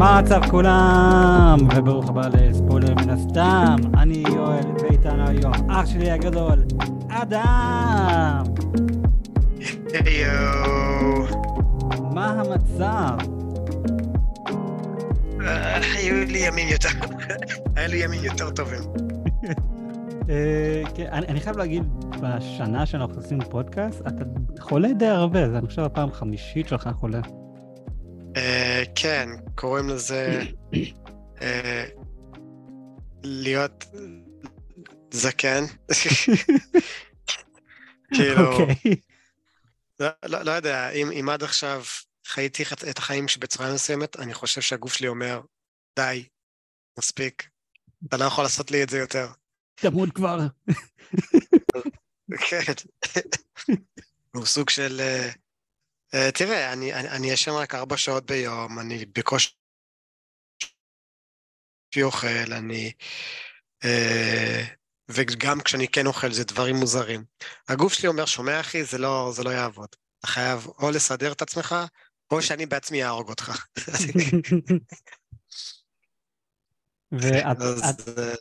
מה המצב כולם? וברוך הבא לספוילר מן הסתם. אני יואל, ואיתנו היום אח שלי הגדול, אדם. היו. מה המצב? אה, היו לי ימים יותר, היה לי ימים יותר טובים. אה, כן, אני אני חייב להגיד, בשנה שאנחנו עושים פודקאסט, אתה חולה די הרבה, זה אני חושב הפעם החמישית שלך חולה. אה, כן, קוראים לזה אה, להיות זקן. כאילו, אוקיי. לא- לא לא יודע, אם עד עכשיו חייתי את החיים שבצורה מסוימת, אני חושב שהגוף שלי אומר, די, מספיק, אתה לא יכול לעשות לי את זה יותר. תמות כבר. כן. הוא סוג של... אה, אה, תראה, אני אני- אני ישן רק ארבע שעות ביום, אני בקושי אוכל, אני... אה, וגם כשאני כן אוכל זה דברים מוזרים. הגוף שלי אומר, שומע אחי, זה לא, זה לא יעבוד. אתה חייב או לסדר את עצמך, או שאני בעצמי אהרוג אותך. ואת אז את- אה,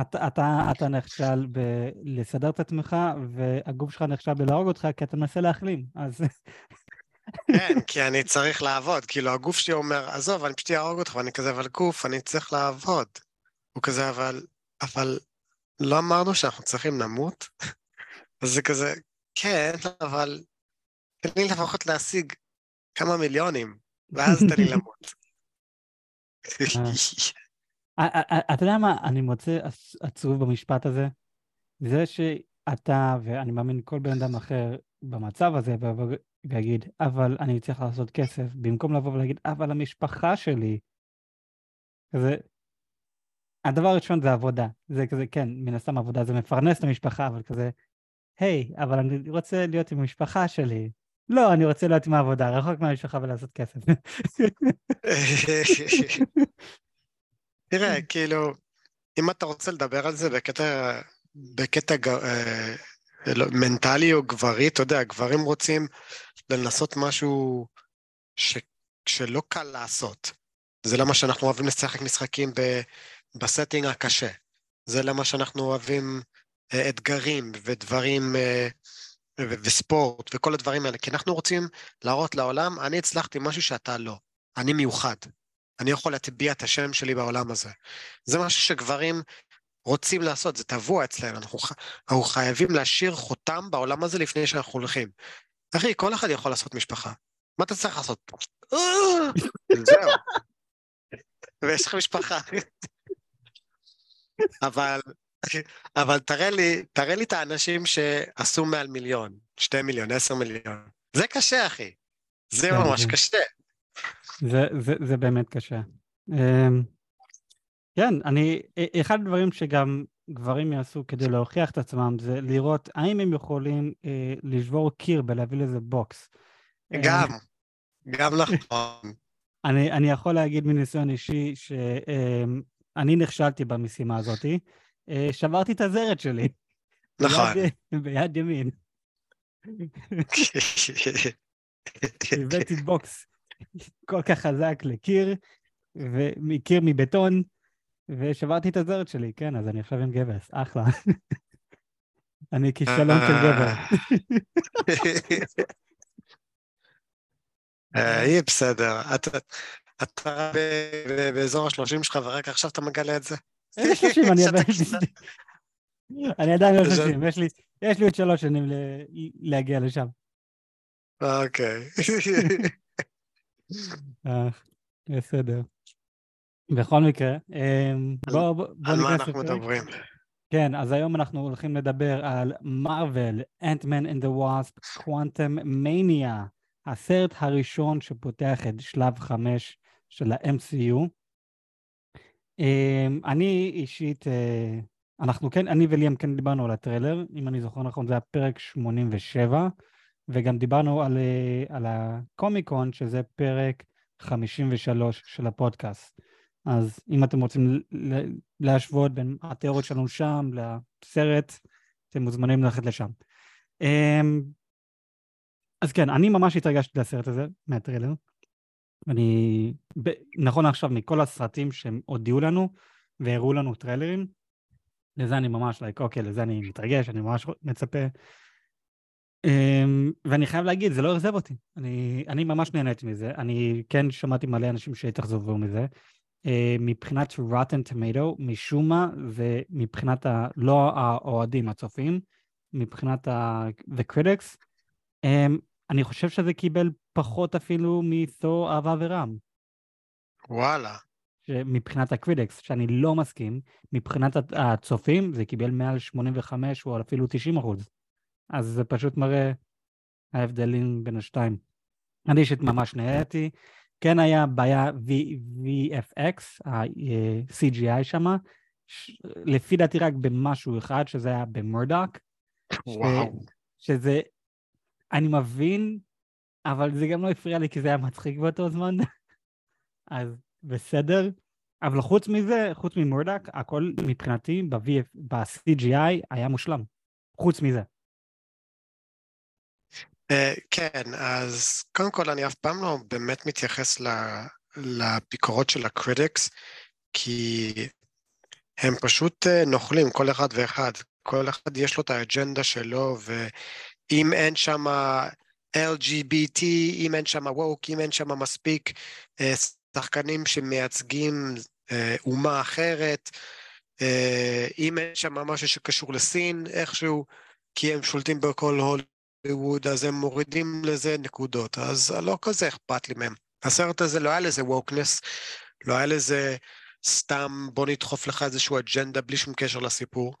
אתה, אתה, אתה נכשל בלסדר את עצמך, והגוף שלך נכשל בלהרוג אותך, כי אתה מנסה להחלים, אז... כן, כי אני צריך לעבוד. כאילו, הגוף שלי אומר, עזוב, אני פשוט אהרוג אותך, ואני כזה, אבל גוף, אני צריך לעבוד. הוא כזה, אבל, אבל לא אמרנו שאנחנו צריכים למות? אז זה כזה, כן, אבל תן לי לפחות להשיג כמה מיליונים, ואז תן לי למות. אתה יודע מה אני מוצא עצ- עצוב במשפט הזה? זה שאתה, ואני מאמין כל בן אדם אחר במצב הזה, ויגיד, אבל אני צריך לעשות כסף, במקום לבוא ולהגיד, אבל המשפחה שלי. כזה, הדבר הראשון זה עבודה. זה כזה, כן, מן הסתם עבודה זה מפרנס את המשפחה, אבל כזה, היי, אבל אני רוצה להיות עם המשפחה שלי. לא, אני רוצה להיות עם העבודה, רחוק מהמשפחה ולעשות כסף. תראה, כאילו, אם אתה רוצה לדבר על זה בקטע, בקטע ג- אה, לא, מנטלי או גברי, אתה יודע, גברים רוצים לנסות משהו ש, שלא קל לעשות. זה למה שאנחנו אוהבים לשחק משחקים ב, ב setting הקשה. זה למה שאנחנו אוהבים אה, אתגרים ודברים, אה, וספורט וכל הדברים האלה, כי אנחנו רוצים להראות לעולם, אני הצלחתי משהו שאתה לא. אני מיוחד. אני יכול להטביע את השם שלי בעולם הזה. זה משהו שגברים רוצים לעשות, זה טבוע אצלנו, אנחנו, אנחנו חייבים להשאיר חותם בעולם הזה לפני שאנחנו הולכים. אחי, כל אחד יכול לעשות משפחה. מה אתה צריך לעשות? זהו. ויש לך משפחה. אבל, אבל תראה לי, תראה לי את האנשים שעשו מעל מיליון, שתי מיליון, עשר מיליון. זה קשה, אחי. זה כן, ממש זה- קשה. זה, זה, זה באמת קשה. אמ, כן, אני, אחד הדברים שגם גברים יעשו כדי להוכיח את עצמם זה לראות האם הם יכולים אה, לשבור קיר ולהביא לזה בוקס. אה, גם, גם נכון. אני, אני יכול להגיד מניסיון אישי שאני נכשלתי במשימה הזאת. אה, שברתי את הזרת שלי. נכון. ביד, ביד ימין. הבאתי בוקס כל כך חזק לקיר, ומקיר מבטון, ושברתי את הזרת שלי, כן, אז אני עכשיו עם גבס, אחלה. אני כישלון של גבר. אה, יהיה בסדר. אתה- באזור השלושים שלך ורק עכשיו אתה מגלה את זה? איזה שלושים, אני. אני עדיין לא שלושים, יש לי- עוד שלוש שנים להגיע לשם. אוקיי. אה, בסדר. בכל מקרה, אמ, בואו בוא, בוא על מה אנחנו. מדברים? כן, אז היום אנחנו הולכים לדבר על מארוול, Ant-Man and the Wasp, Quantum Mania, הסרט הראשון שפותח את שלב חמש של ה-MCU. אמ, אני אישית, אה, אנחנו כן, אני וליאם כן דיברנו על הטריילר, אם אני זוכר נכון זה היה פרק 87, וגם דיברנו על, אה, על הקומיקון, שזה פרק 53 של הפודקאסט. אז אם אתם רוצים להשוות בין התיאוריות שלנו שם לסרט, אתם מוזמנים ללכת לשם. אמ, אז כן, אני ממש התרגשתי לסרט הזה, מהטריילר. אני, נכון עכשיו, מכל הסרטים שהם הודיעו לנו והראו לנו טריילרים, לזה אני ממש, like, אוקיי, לזה אני מתרגש, אני ממש מצפה. Um, ואני חייב להגיד, זה לא אכזב אותי. אני, אני ממש נהניתי מזה. אני כן שמעתי מלא אנשים שהתאכזבו מזה. Uh, מבחינת Rotten Tomato, משום מה, ומבחינת ה... לא האוהדים, הצופים, מבחינת ה... The Critics, um, אני חושב שזה קיבל פחות אפילו מתור אהבה ורעם. וואלה. מבחינת ה critics, שאני לא מסכים, מבחינת הצופים זה קיבל מעל 85 או אפילו 90 אחוז. אז זה פשוט מראה ההבדלים בין השתיים. אני אישית ממש נהניתי. כן היה בעיה VFX, ה-CGI שם, לפי דעתי רק במשהו אחד, שזה היה במורדוק. וואו. שזה, אני מבין, אבל זה גם לא הפריע לי כי זה היה מצחיק באותו זמן. אז בסדר. אבל חוץ מזה, חוץ ממורדק, הכל מבחינתי ב-CGI היה מושלם. חוץ מזה. Uh, כן, אז קודם כל אני אף פעם לא באמת מתייחס לביקורות של ה critics, כי הם פשוט uh, נוכלים, כל אחד ואחד. כל אחד יש לו את האג'נדה שלו, ואם אין שם LGBT, אם אין שם woke, אם אין שם מספיק uh, שחקנים שמייצגים אה, אומה אחרת, אה, אם אין שם משהו שקשור לסין איכשהו, כי הם שולטים בכל הוליווד, אז הם מורידים לזה נקודות, אז לא כזה אכפת לי מהם. הסרט הזה לא היה לזה ווקנס, לא היה לזה סתם בוא נדחוף לך איזשהו אג'נדה בלי שום קשר לסיפור.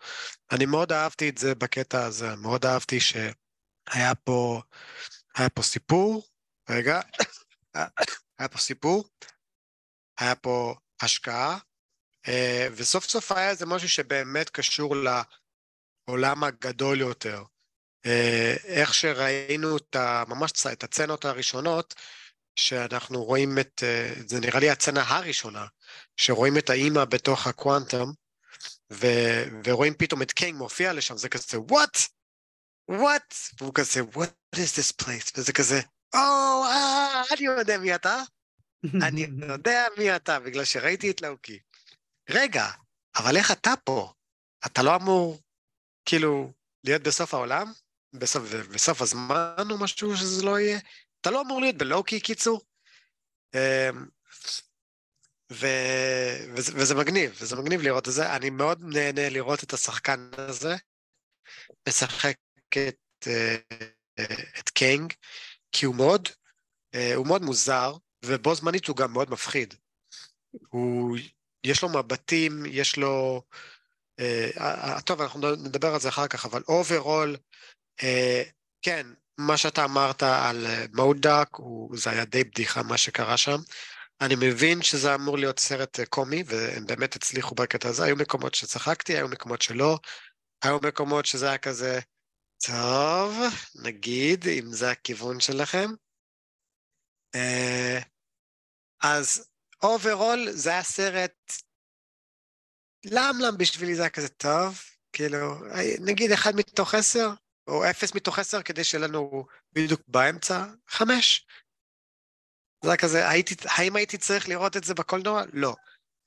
אני מאוד אהבתי את זה בקטע הזה, מאוד אהבתי שהיה פה, היה פה סיפור, רגע, היה פה סיפור, היה פה השקעה, אה, וסוף סוף היה איזה משהו שבאמת קשור לעולם הגדול יותר. אה, איך שראינו את ה, ממש את הצנות הראשונות, שאנחנו רואים את, אה, זה נראה לי הצנה הראשונה, שרואים את האימא בתוך הקוואנטום, ו, ורואים פתאום את קיינג מופיע לשם, זה כזה, what? what? והוא כזה, what is this place? וזה כזה, או, oh, אה, אני יודע מי אתה. אני יודע מי אתה, בגלל שראיתי את לאוקי. רגע, אבל איך אתה פה? אתה לא אמור, כאילו, להיות בסוף העולם? בסוף, בסוף הזמן או משהו שזה לא יהיה? אתה לא אמור להיות בלואוקי, קיצור? אמ, ו... וזה, וזה מגניב, וזה מגניב לראות את זה. אני מאוד נהנה לראות את השחקן הזה משחק את, אה, את קינג, כי הוא מאוד, אה, הוא מאוד מוזר, ובו זמנית הוא גם מאוד מפחיד. הוא, יש לו מבטים, יש לו... Uh, טוב, אנחנו נדבר על זה אחר כך, אבל overall, כן, מה שאתה אמרת על מודק, זה היה די בדיחה מה שקרה שם. אני מבין שזה אמור להיות סרט קומי, והם באמת הצליחו בקטע הזה. היו מקומות שצחקתי, היו מקומות שלא, היו מקומות שזה היה כזה, טוב, נגיד, אם זה הכיוון שלכם. אז Overall זה היה סרט למלם בשבילי זה היה כזה טוב, כאילו, נגיד אחד מתוך עשר, או אפס מתוך עשר, כדי שיהיה לנו בדיוק באמצע, חמש. זה היה כזה, הייתי, האם הייתי צריך לראות את זה בקולנוע? לא.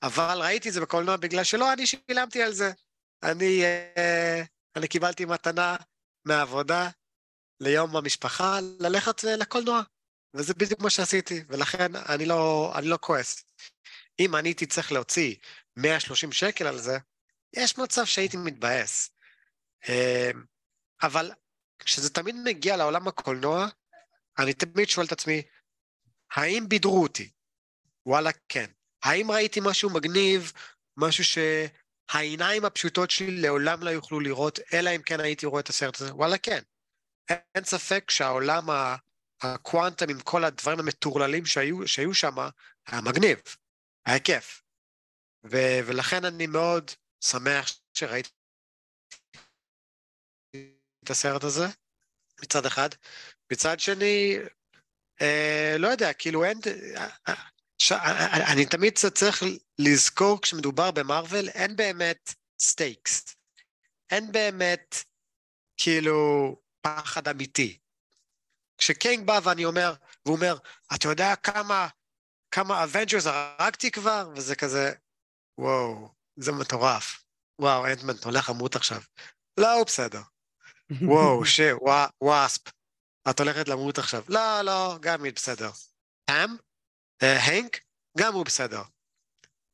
אבל ראיתי את זה בקולנוע בגלל שלא אני שילמתי על זה. אני, אה, אני קיבלתי מתנה מהעבודה ליום המשפחה ללכת לקולנוע. וזה בדיוק מה שעשיתי, ולכן אני לא, אני לא כועס. אם אני הייתי צריך להוציא 130 שקל על זה, יש מצב שהייתי מתבאס. אבל כשזה תמיד מגיע לעולם הקולנוע, אני תמיד שואל את עצמי, האם בידרו אותי? וואלה, כן. האם ראיתי משהו מגניב, משהו שהעיניים הפשוטות שלי לעולם לא יוכלו לראות, אלא אם כן הייתי רואה את הסרט הזה? וואלה, כן. אין ספק שהעולם הקוואנטם עם כל הדברים המטורללים שהיו, שהיו שם, היה מגניב, היה כיף. ו, ולכן אני מאוד שמח שראיתי את הסרט הזה, מצד אחד. מצד שני, אה, לא יודע, כאילו אין... אה, ש... אני תמיד צריך לזכור כשמדובר במרוויל, אין באמת Stakes. אין באמת, כאילו, פחד אמיתי. כשקיינג בא ואני אומר, והוא אומר, אתה יודע כמה כמה Avengers הרגתי כבר, וזה כזה, וואו, זה מטורף. וואו, אנטמן הולך למות עכשיו. לא, בסדר. וואו, ש... וואספ, את הולכת למות עכשיו. לא, לא, גם היא בסדר. פים? הנק? גם הוא בסדר.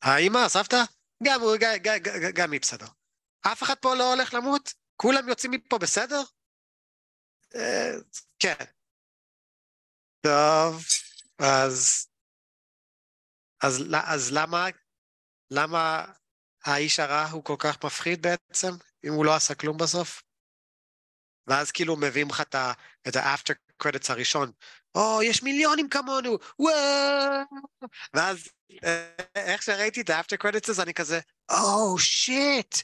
האמא, הסבתא? גם הוא, גם היא בסדר. אף אחד פה לא הולך למות? כולם יוצאים מפה בסדר? אה, כן. טוב, אז... אז, אז למה, למה האיש הרע הוא כל כך מפחיד בעצם, אם הוא לא עשה כלום בסוף? ואז כאילו מביאים לך את ה-after credits הראשון, או, oh, יש מיליונים כמונו, וואו! ואז אה, איך שראיתי את ה-after credits הזה, אני כזה, או, oh, שיט!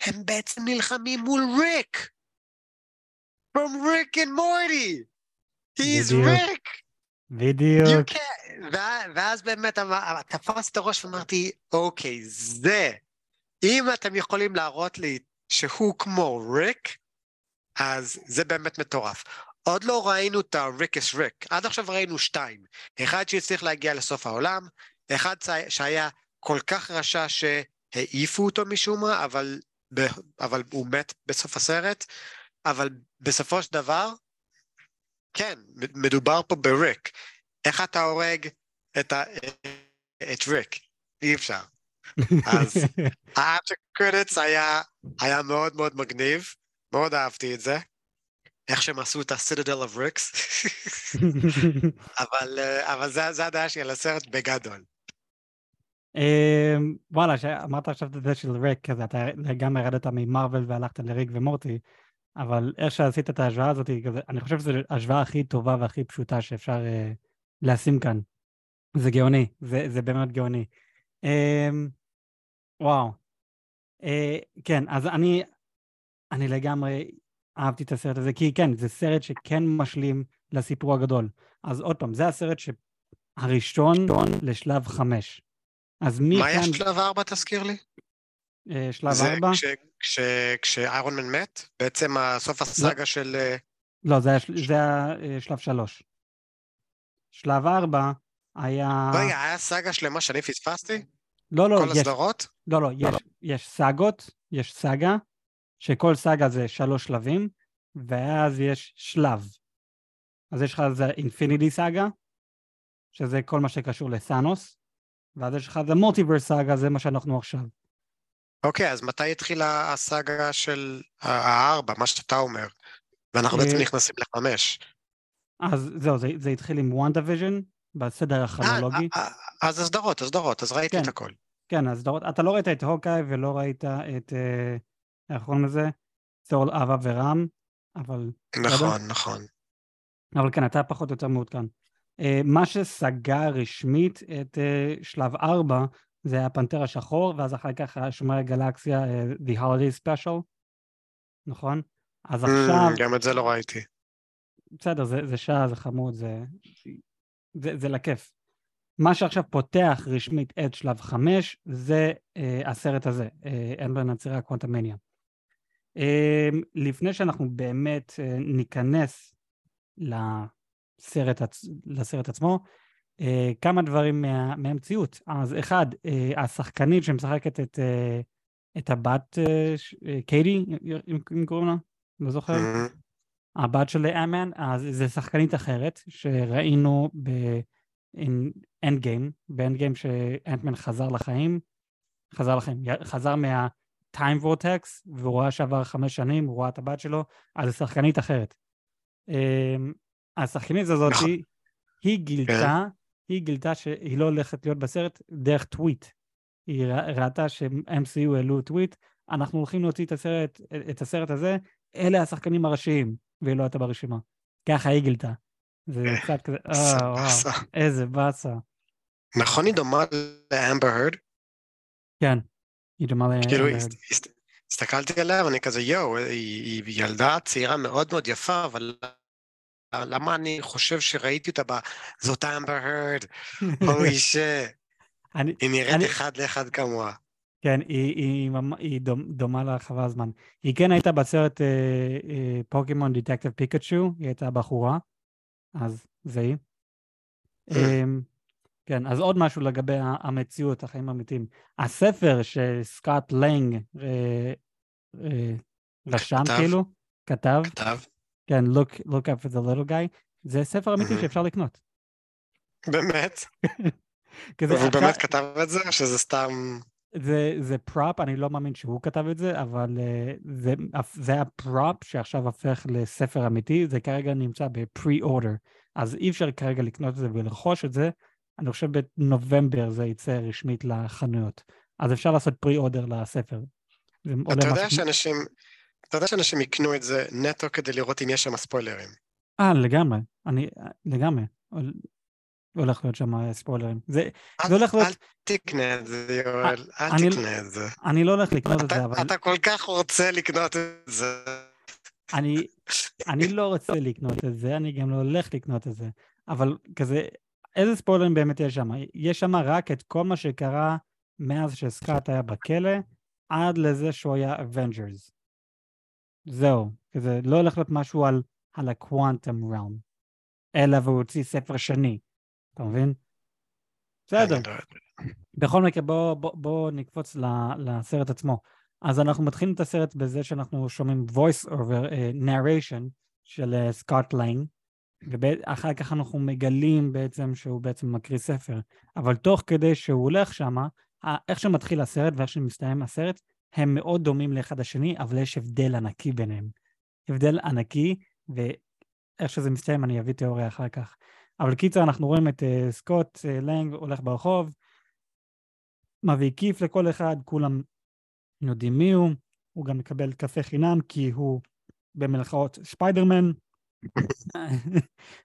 הם בעצם נלחמים מול ריק! From Rick and Morty! He's Rick! בדיוק. ואז באמת תפסתי את הראש ואמרתי, אוקיי, זה, אם אתם יכולים להראות לי שהוא כמו ריק, אז זה באמת מטורף. עוד לא ראינו את ה-Rick's Rick, עד עכשיו ראינו שתיים. אחד שהצליח להגיע לסוף העולם, אחד שהיה כל כך רשע שהעיפו אותו משום מה, אבל, אבל הוא מת בסוף הסרט, אבל בסופו של דבר, כן, מדובר פה בריק. איך אתה הורג את, ה... את ריק? אי אפשר. אז ה-after credits היה, היה מאוד מאוד מגניב, מאוד אהבתי את זה. איך שהם עשו את ה-Citadel of Ricks. אבל, אבל זה, זה הדעה שלי על הסרט בגדול. אמ, וואלה, אמרת עכשיו את זה של ריק, אז אתה גם ירדת ממרוויל והלכת לריק ומורטי, אבל איך שעשית את ההשוואה הזאת, אני חושב שזו ההשוואה הכי טובה והכי פשוטה שאפשר uh, לשים כאן. זה גאוני, זה, זה באמת גאוני. Um, וואו. Uh, כן, אז אני, אני לגמרי אהבתי את הסרט הזה, כי כן, זה סרט שכן משלים לסיפור הגדול. אז עוד פעם, זה הסרט הראשון לשלב חמש. אז מכאן... מה היה שלב ארבע, תזכיר לי? Uh, שלב ארבע? זה כשאיירון מן מת? בעצם סוף הסאגה לא. של... אה, לא, זה היה, זה היה אה, שלב שלוש. שלב ארבע היה... רגע, היה סאגה שלמה שאני פספסתי? לא, לא, כל יש... הסדרות? לא, לא, יש, יש סאגות, יש סאגה, שכל סאגה זה שלוש שלבים, ואז יש שלב. אז יש לך זה אינפיניטי סאגה, שזה כל מה שקשור לסאנוס, ואז יש לך זה מולטיברס סאגה, זה מה שאנחנו עכשיו. אוקיי, אז מתי התחילה הסאגה של הארבע, מה שאתה אומר? ואנחנו בעצם אה, נכנסים לחמש. אז זהו, זה, זה התחיל עם WandaVision, בסדר הכרונולוגי. אה, אה, אז הסדרות, הסדרות, אז ראיתי כן, את הכל. כן, הסדרות. אתה לא ראית את Hawkeye ולא ראית את, איך קוראים לזה? תור אהבה ורעם, אבל... נכון, בסדר? נכון. אבל כן, אתה פחות או יותר מעודכן. מה שסגר רשמית את שלב ארבע, זה היה פנתר השחור, ואז אחר כך שומר הגלקסיה, uh, The Holiday Special, נכון? אז mm, עכשיו... גם את זה לא ראיתי. בסדר, זה, זה שעה, זה חמוד, זה, זה, זה לכיף. מה שעכשיו פותח רשמית את שלב חמש, זה uh, הסרט הזה, אין בין הצירה קוונטמניה. Uh, לפני שאנחנו באמת uh, ניכנס לסרט. לסרט עצמו, uh, כמה דברים מה, מהמציאות. אז אחד, uh, השחקנית שמשחקת את, את הבת קיידי, אם קוראים לה, לא זוכר, mm-hmm. הבת של אמן, אז זה שחקנית אחרת שראינו באנד גיים, באנד גיים שאנטמן חזר לחיים, חזר לחיים, חזר מה... טיים וורטקס, והוא רואה שעבר חמש שנים, הוא רואה את הבת שלו, אז זו שחקנית אחרת. השחקנית הזאת, נכון. היא גילתה היא גילתה שהיא לא הולכת להיות בסרט דרך טוויט. היא ראתה ש-MCU העלו טוויט, אנחנו הולכים להוציא את הסרט, את הסרט הזה, אלה השחקנים הראשיים, והיא לא הייתה ברשימה. ככה היא גילתה. זה קצת כזה, אה, וואו, איזה באסה. נכון היא דומה לאמבר הרד? כן, היא דומה לאמבר כאילו, הסתכלתי עליה ואני כזה, יואו, היא ילדה צעירה מאוד מאוד יפה, אבל למה אני חושב שראיתי אותה ב... זאת אמבר הרד, הולי ש... היא נראית. אחד לאחד כמוה. כן, היא, היא, היא דומ, דומה לה חבל הזמן. היא כן הייתה בסרט פוקימון דיטקטיב פיקאצ'ו, היא הייתה בחורה, אז זה היא. כן, אז עוד משהו לגבי המציאות, החיים האמיתיים. הספר שסקוט לנג אה, אה, רשם, כתב. כאילו, כתב, כתב. כן, look, look out for the little guy, זה ספר אמיתי Mhm. שאפשר לקנות. באמת? והוא באמת כתב את זה, או שזה סתם... זה, זה prop, אני לא מאמין שהוא כתב את זה, אבל uh, זה, זה ה prop שעכשיו הופך לספר אמיתי, זה כרגע נמצא ב pre-order, אז אי אפשר כרגע לקנות את זה ולרכוש את זה, אני חושב בנובמבר זה יצא רשמית לחנויות. אז אפשר לעשות pre-order לספר. אתה יודע משהו- שאנשים... אתה יודע שאנשים יקנו את זה נטו כדי לראות אם יש שם ספוילרים. אה, לגמרי, אני, לגמרי. הול- הולך להיות שם ספוילרים. זה, אל- זה הולך להיות, אל תקנה את זה, יואל, אל אני- תקנה את זה. אני לא הולך לקנות את זה, אתה- אבל אתה כל כך רוצה לקנות את זה. אני, אני לא רוצה לקנות את זה, אני גם לא הולך לקנות את זה. אבל כזה, איזה ספוילרים באמת יש שם? יש שם רק את כל מה שקרה מאז שסקוט היה בכלא, עד לזה שהוא היה Avengers. זהו, כזה, לא הולך להיות משהו על, על ה Quantum Realm, אלא והוא הוציא ספר שני, אתה מבין? בסדר. בכל מקרה, בואו בוא, בוא נקפוץ לסרט עצמו. אז אנחנו מתחילים את הסרט בזה שאנחנו שומעים voice over uh, narration של uh, סקוט לנג, ואחר כך אנחנו מגלים בעצם שהוא בעצם מקריא ספר. אבל תוך כדי שהוא הולך שמה, איך שמתחיל הסרט ואיך שמסתיים הסרט, הם מאוד דומים לאחד השני, אבל יש הבדל ענקי ביניהם. הבדל ענקי, ואיך שזה מסתיים אני אביא תיאוריה אחר כך. אבל קיצר, אנחנו רואים את uh, סקוט uh, לנג הולך ברחוב, מביא כיף לכל אחד, כולם יודעים מי הוא, הוא גם מקבל קפה חינם כי הוא במלאכות ספיידרמן,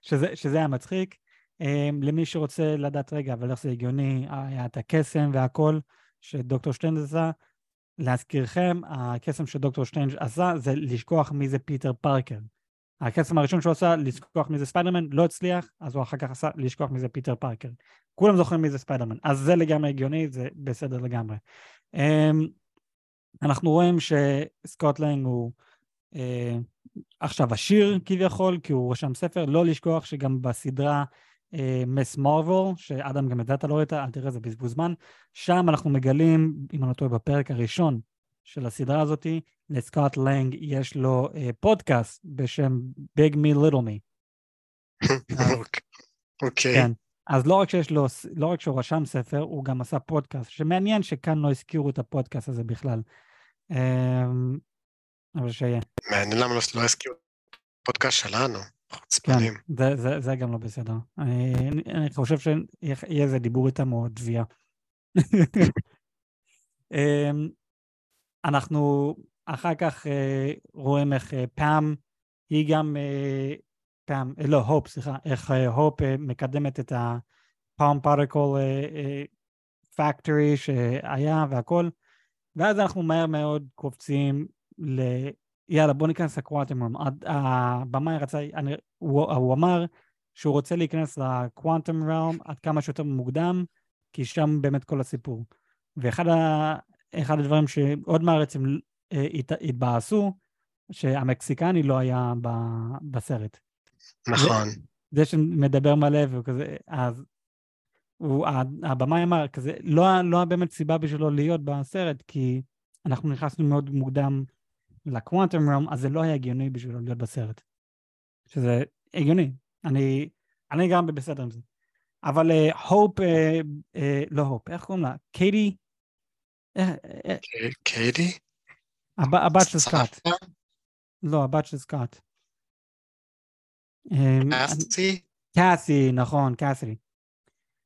שזה, שזה היה מצחיק. Um, למי שרוצה לדעת רגע, אבל איך זה הגיוני, היה את הקסם והכל שדוקטור סטריינג' עשה. להזכירכם, הקסם שדוקטור סטריינג' עשה זה לשכוח מי זה פיטר פארקר. הקסם הראשון שהוא עשה, לשכוח מי זה ספיידרמן, לא הצליח, אז הוא אחר כך עשה לשכוח מי זה פיטר פארקר. כולם זוכרים מי זה ספיידרמן, אז זה לגמרי הגיוני, זה בסדר לגמרי. Um, אנחנו רואים שסקוט לנג הוא uh, עכשיו עשיר כביכול, כי הוא רשם ספר, לא לשכוח שגם בסדרה מס uh, מרוויל, שאדם גם את זה אתה לא ראית, אל תראה, זה בזבוז זמן, שם אנחנו מגלים, אם אני לא טועה, בפרק הראשון של הסדרה הזאתי, לסקוט לנג יש לו uh, פודקאסט בשם Big Me Little Me. אוקיי. כן. אז לא רק שיש לו, לא רק שהוא רשם ספר, הוא גם עשה פודקאסט, שמעניין שכאן לא הזכירו את הפודקאסט הזה בכלל. אבל שיהיה. מעניין למה לא- לא הזכירו פודקאסט שלנו, כן, חוצפנים. זה, זה, זה גם לא בסדר. אני, אני, חושב שיהיה איזה דיבור איתם או תביעה. אמ, אנחנו אחר כך אה, רואים איך אה, פאם, היא גם, אה, אה, לא, הופ, סליחה, איך הופ מקדמת את ה-palm particle factory שהיה והכל, ואז אנחנו מהר מאוד קופצים ל... יאללה, בוא ניכנס לקוואנטום רום. הבמאי רצה, אני, הוא, הוא אמר שהוא רוצה להיכנס לקוואנטום רום עד כמה שיותר מוקדם, כי שם באמת כל הסיפור. ואחד ה, הדברים שעוד מהארצים אה, הת, התבאסו, שהמקסיקני לא היה ב, בסרט. נכון. זה שמדבר מלא וכזה, אז הוא, הבמאי אמר, כזה, לא, לא באמת סיבה בשבילו להיות בסרט, כי אנחנו נכנסנו מאוד מוקדם לקוואנטום רום, אז זה לא היה הגיוני בשבילו להיות בסרט. שזה הגיוני. אני, אני גם בסדר עם זה. אבל הופ, uh, uh, לא הופ, איך קוראים לה? קיידי? קיידי? הב, הבת של סקאט. לא, הבת של סקאט. קאסי? קאסי, נכון, קאסי.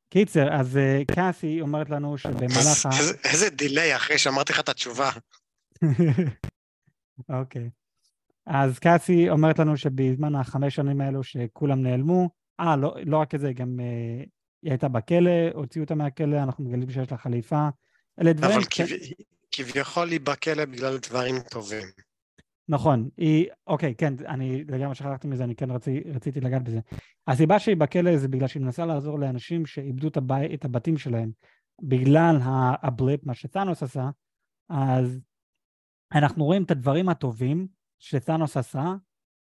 קיצר, אז קאסי אומרת לנו שבמהלך ה... איזה דיליי אחרי שאמרתי לך את התשובה. אוקיי. אז קאסי אומרת לנו שבזמן החמש שנים האלו שכולם נעלמו, אה, לא, לא רק את זה, גם uh, היא הייתה בכלא, הוציאו אותה מהכלא, אנחנו מגלים שיש לה חליפה. אלה דברים... אבל כב... כביכול היא בכלא בגלל דברים טובים. נכון, היא, אוקיי, כן, אני לגמרי שכחתי מזה, אני כן רצי, רציתי לגעת בזה. הסיבה שהיא בכלא זה בגלל שהיא מנסה לעזור לאנשים שאיבדו את, הבית, את הבתים שלהם בגלל ה blip, מה שתאנוס עשה, אז אנחנו רואים את הדברים הטובים שתאנוס עשה,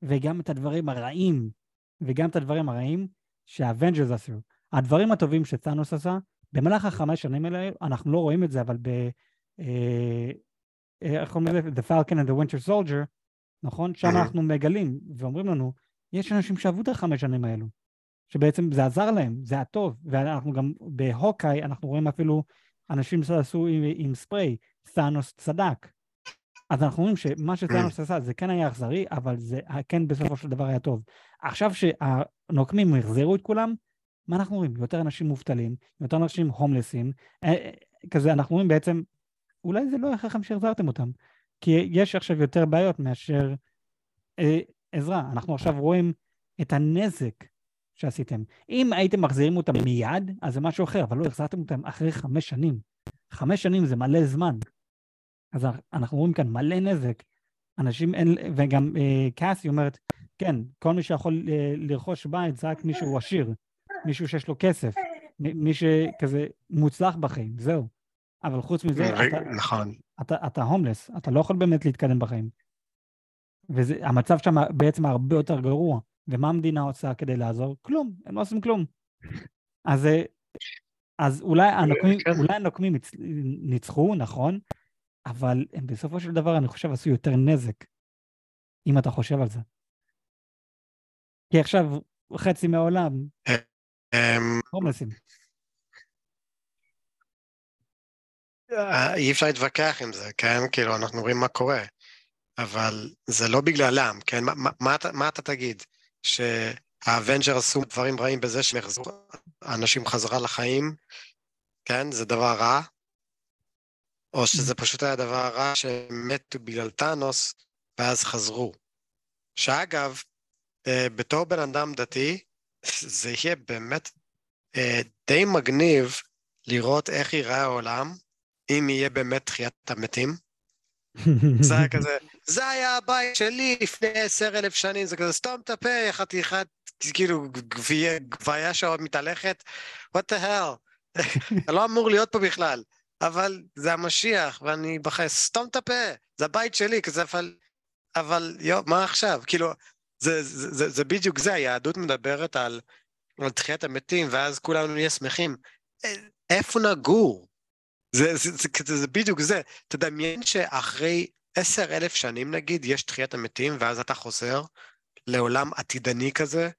וגם את הדברים הרעים, וגם את הדברים הרעים שה Avengers עשו. הדברים הטובים שטאנוס עשה, במהלך החמש שנים האלה, אנחנו לא רואים את זה, אבל ב... אה, איך קוראים לזה? The Falcon and the Winter Soldier, נכון? שם אנחנו מגלים ואומרים לנו, יש אנשים שעברו את החמש שנים האלו, שבעצם זה עזר להם, זה היה טוב, ואנחנו גם בהוקאי, אנחנו רואים אפילו אנשים שעשו עם, עם ספרי, סאנוס צדק. אז אנחנו רואים שמה שסאנוס עשה זה כן היה אכזרי, אבל זה כן בסופו של דבר היה טוב. עכשיו שהנוקמים החזירו את כולם, מה אנחנו רואים? יותר אנשים מובטלים, יותר אנשים הומלסים, אה, אה, כזה אנחנו רואים בעצם, אולי זה לא היה חכם שהחזרתם אותם, כי יש עכשיו יותר בעיות מאשר אה, עזרה. אנחנו עכשיו רואים את הנזק שעשיתם. אם הייתם מחזירים אותם מיד, אז זה משהו אחר, אבל לא החזרתם אותם אחרי חמש שנים. חמש שנים זה מלא זמן. אז אנחנו רואים כאן מלא נזק. אנשים אין, וגם אה, קאסי אומרת, כן, כל מי שיכול אה, לרכוש בית זה רק מישהו עשיר, מישהו שיש לו כסף, מי שכזה מוצלח בחיים, זהו. אבל חוץ מזה, אתה, נכון. אתה, אתה הומלס, אתה לא יכול באמת להתקדם בחיים. והמצב שם בעצם הרבה יותר גרוע. ומה המדינה עושה כדי לעזור? כלום, הם לא עושים כלום. אז, אז אולי הנוקמים, כן. אולי הנוקמים ניצחו, נכון, אבל הם בסופו של דבר, אני חושב, עשו יותר נזק, אם אתה חושב על זה. כי עכשיו חצי מהעולם אמ, הומלסים. אי אפשר להתווכח עם זה, כן? כאילו, אנחנו רואים מה קורה. אבל זה לא בגללם, כן? מה, מה, מה, מה אתה תגיד? שה Avengers עשו דברים רעים בזה שהם החזירו אנשים חזרה לחיים, כן? זה דבר רע? או שזה פשוט היה דבר רע שהם מתו בגלל טאנוס ואז חזרו. שאגב, אה, בתור בן אדם דתי, זה יהיה באמת אה, די מגניב לראות איך ייראה העולם אם יהיה באמת תחיית המתים. זה היה כזה, זה היה הבית שלי לפני עשר אלף שנים, זה כזה, סתום את הפה, חתיכת, כאילו, גבייה שעוד מתהלכת, what the hell, אתה לא אמור להיות פה בכלל, אבל זה המשיח, ואני בחר, סתום את הפה, זה הבית שלי, כזה, אבל, אבל, יו, מה עכשיו? כאילו, זה, זה, זה, זה בדיוק זה, היהדות מדברת על, על תחיית המתים, ואז כולנו נהיה שמחים. איפה נגור? זה, זה, זה, זה, זה בדיוק זה. תדמיין שאחרי עשר אלף שנים נגיד, יש תחיית המתים, ואז אתה חוזר לעולם עתידני כזה,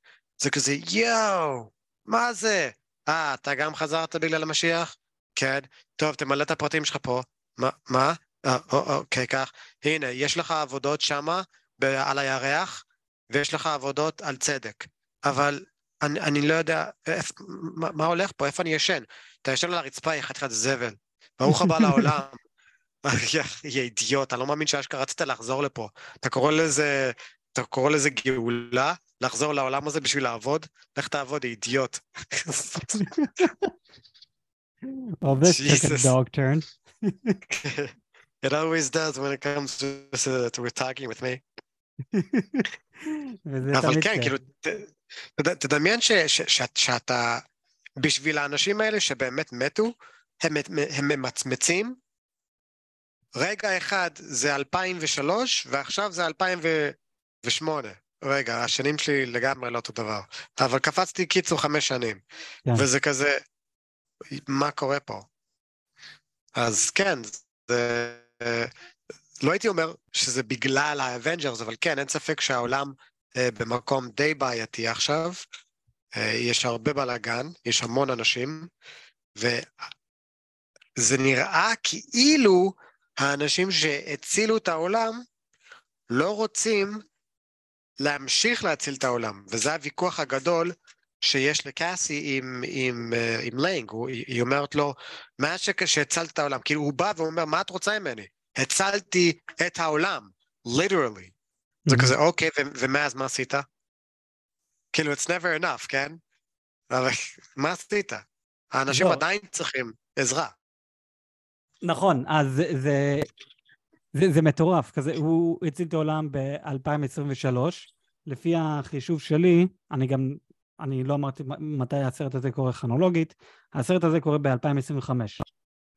זה כזה, יואו, מה זה? אה, אתה גם חזרת בגלל המשיח? כן. טוב, תמלא את הפרטים שלך פה. מה? מה? אה, אוקיי, כך. הנה, יש לך עבודות שמה, על הירח, ויש לך עבודות על צדק. אבל אני, אני לא יודע, איפ, מה, מה הולך פה? איפה אני ישן? אתה ישן על הרצפה, היא חתיכת זבל. ברוך הבא לעולם. יא אידיוט, אני לא מאמין שאשכרה רצית לחזור לפה. אתה קורא לזה, אתה קורא לזה גאולה? לחזור לעולם הזה בשביל לעבוד? לך תעבוד, אידיוט. Well, this took a dog turn. it always does when it comes to, to talking with me. אבל כן, כאילו, תדמיין שאתה, בשביל האנשים האלה שבאמת מתו, הם ממצמצים רגע אחד זה 2003, ועכשיו זה 2008. רגע, השנים שלי לגמרי לא אותו דבר. אבל קפצתי קיצור חמש שנים. כן. וזה כזה, מה קורה פה? אז כן, זה... לא הייתי אומר שזה בגלל ה Avengers, אבל כן, אין ספק שהעולם אה, במקום די בעייתי עכשיו. אה, יש הרבה בלאגן, יש המון אנשים, וזה נראה כאילו האנשים שהצילו את העולם לא רוצים להמשיך להציל את העולם, וזה הוויכוח הגדול שיש לקאסי עם, עם, אה, עם לאנג, היא אומרת לו, מה שהצלת את העולם? כאילו הוא בא ואומר, מה את רוצה ממני? הצלתי את העולם, literally. Mm-hmm. זה כזה, אוקיי, ומאז מה עשית? כאילו, it's never enough, כן? אבל מה עשית? האנשים לא. עדיין צריכים עזרה. נכון, אז זה, זה, זה, זה מטורף, כזה, הוא הציל את העולם ב-2023, לפי החישוב שלי, אני גם, אני לא אמרתי מתי הסרט הזה קורה כרונולוגית, הסרט הזה קורה ב-2025.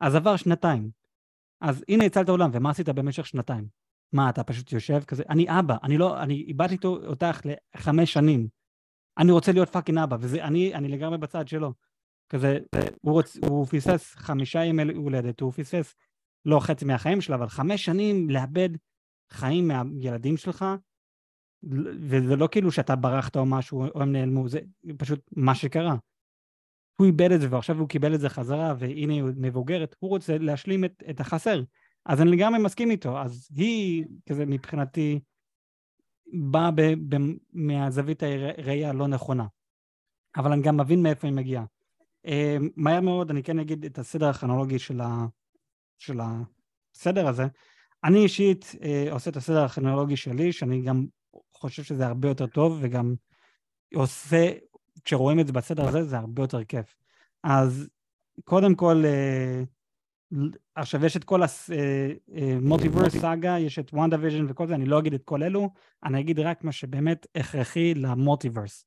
אז עבר שנתיים. אז הנה הצלת העולם, ומה עשית במשך שנתיים? מה, אתה פשוט יושב כזה? אני אבא, אני לא, אני איבדתי אותך לחמש שנים. אני רוצה להיות fucking אבא, וזה, אני, אני לגמרי בצד שלו. כזה, הוא, רוצ, הוא פספס חמישה ימי הולדת, הוא פספס לא חצי מהחיים שלו, אבל חמש שנים לאבד חיים מהילדים שלך, וזה לא כאילו שאתה ברחת או משהו, או הם נעלמו, זה פשוט מה שקרה. הוא איבד את זה ועכשיו הוא קיבל את זה חזרה, והנה היא מבוגרת, הוא רוצה להשלים את, את החסר. אז אני לגמרי מסכים איתו, אז היא, כזה מבחינתי, באה ב, ב, מהזווית הראייה הלא נכונה. אבל אני גם מבין מאיפה היא מגיעה. Uh, מהר מאוד אני כן אגיד את הסדר הכרונולוגי של, של הסדר הזה. אני אישית uh, עושה את הסדר הכרונולוגי שלי, שאני גם חושב שזה הרבה יותר טוב, וגם עושה, כשרואים את זה בסדר הזה, זה הרבה יותר כיף. אז קודם כל, uh, עכשיו יש את כל המולטיברס uh, סאגה, יש את WandaVision וכל זה, אני לא אגיד את כל אלו, אני אגיד רק מה שבאמת הכרחי ל multiverse.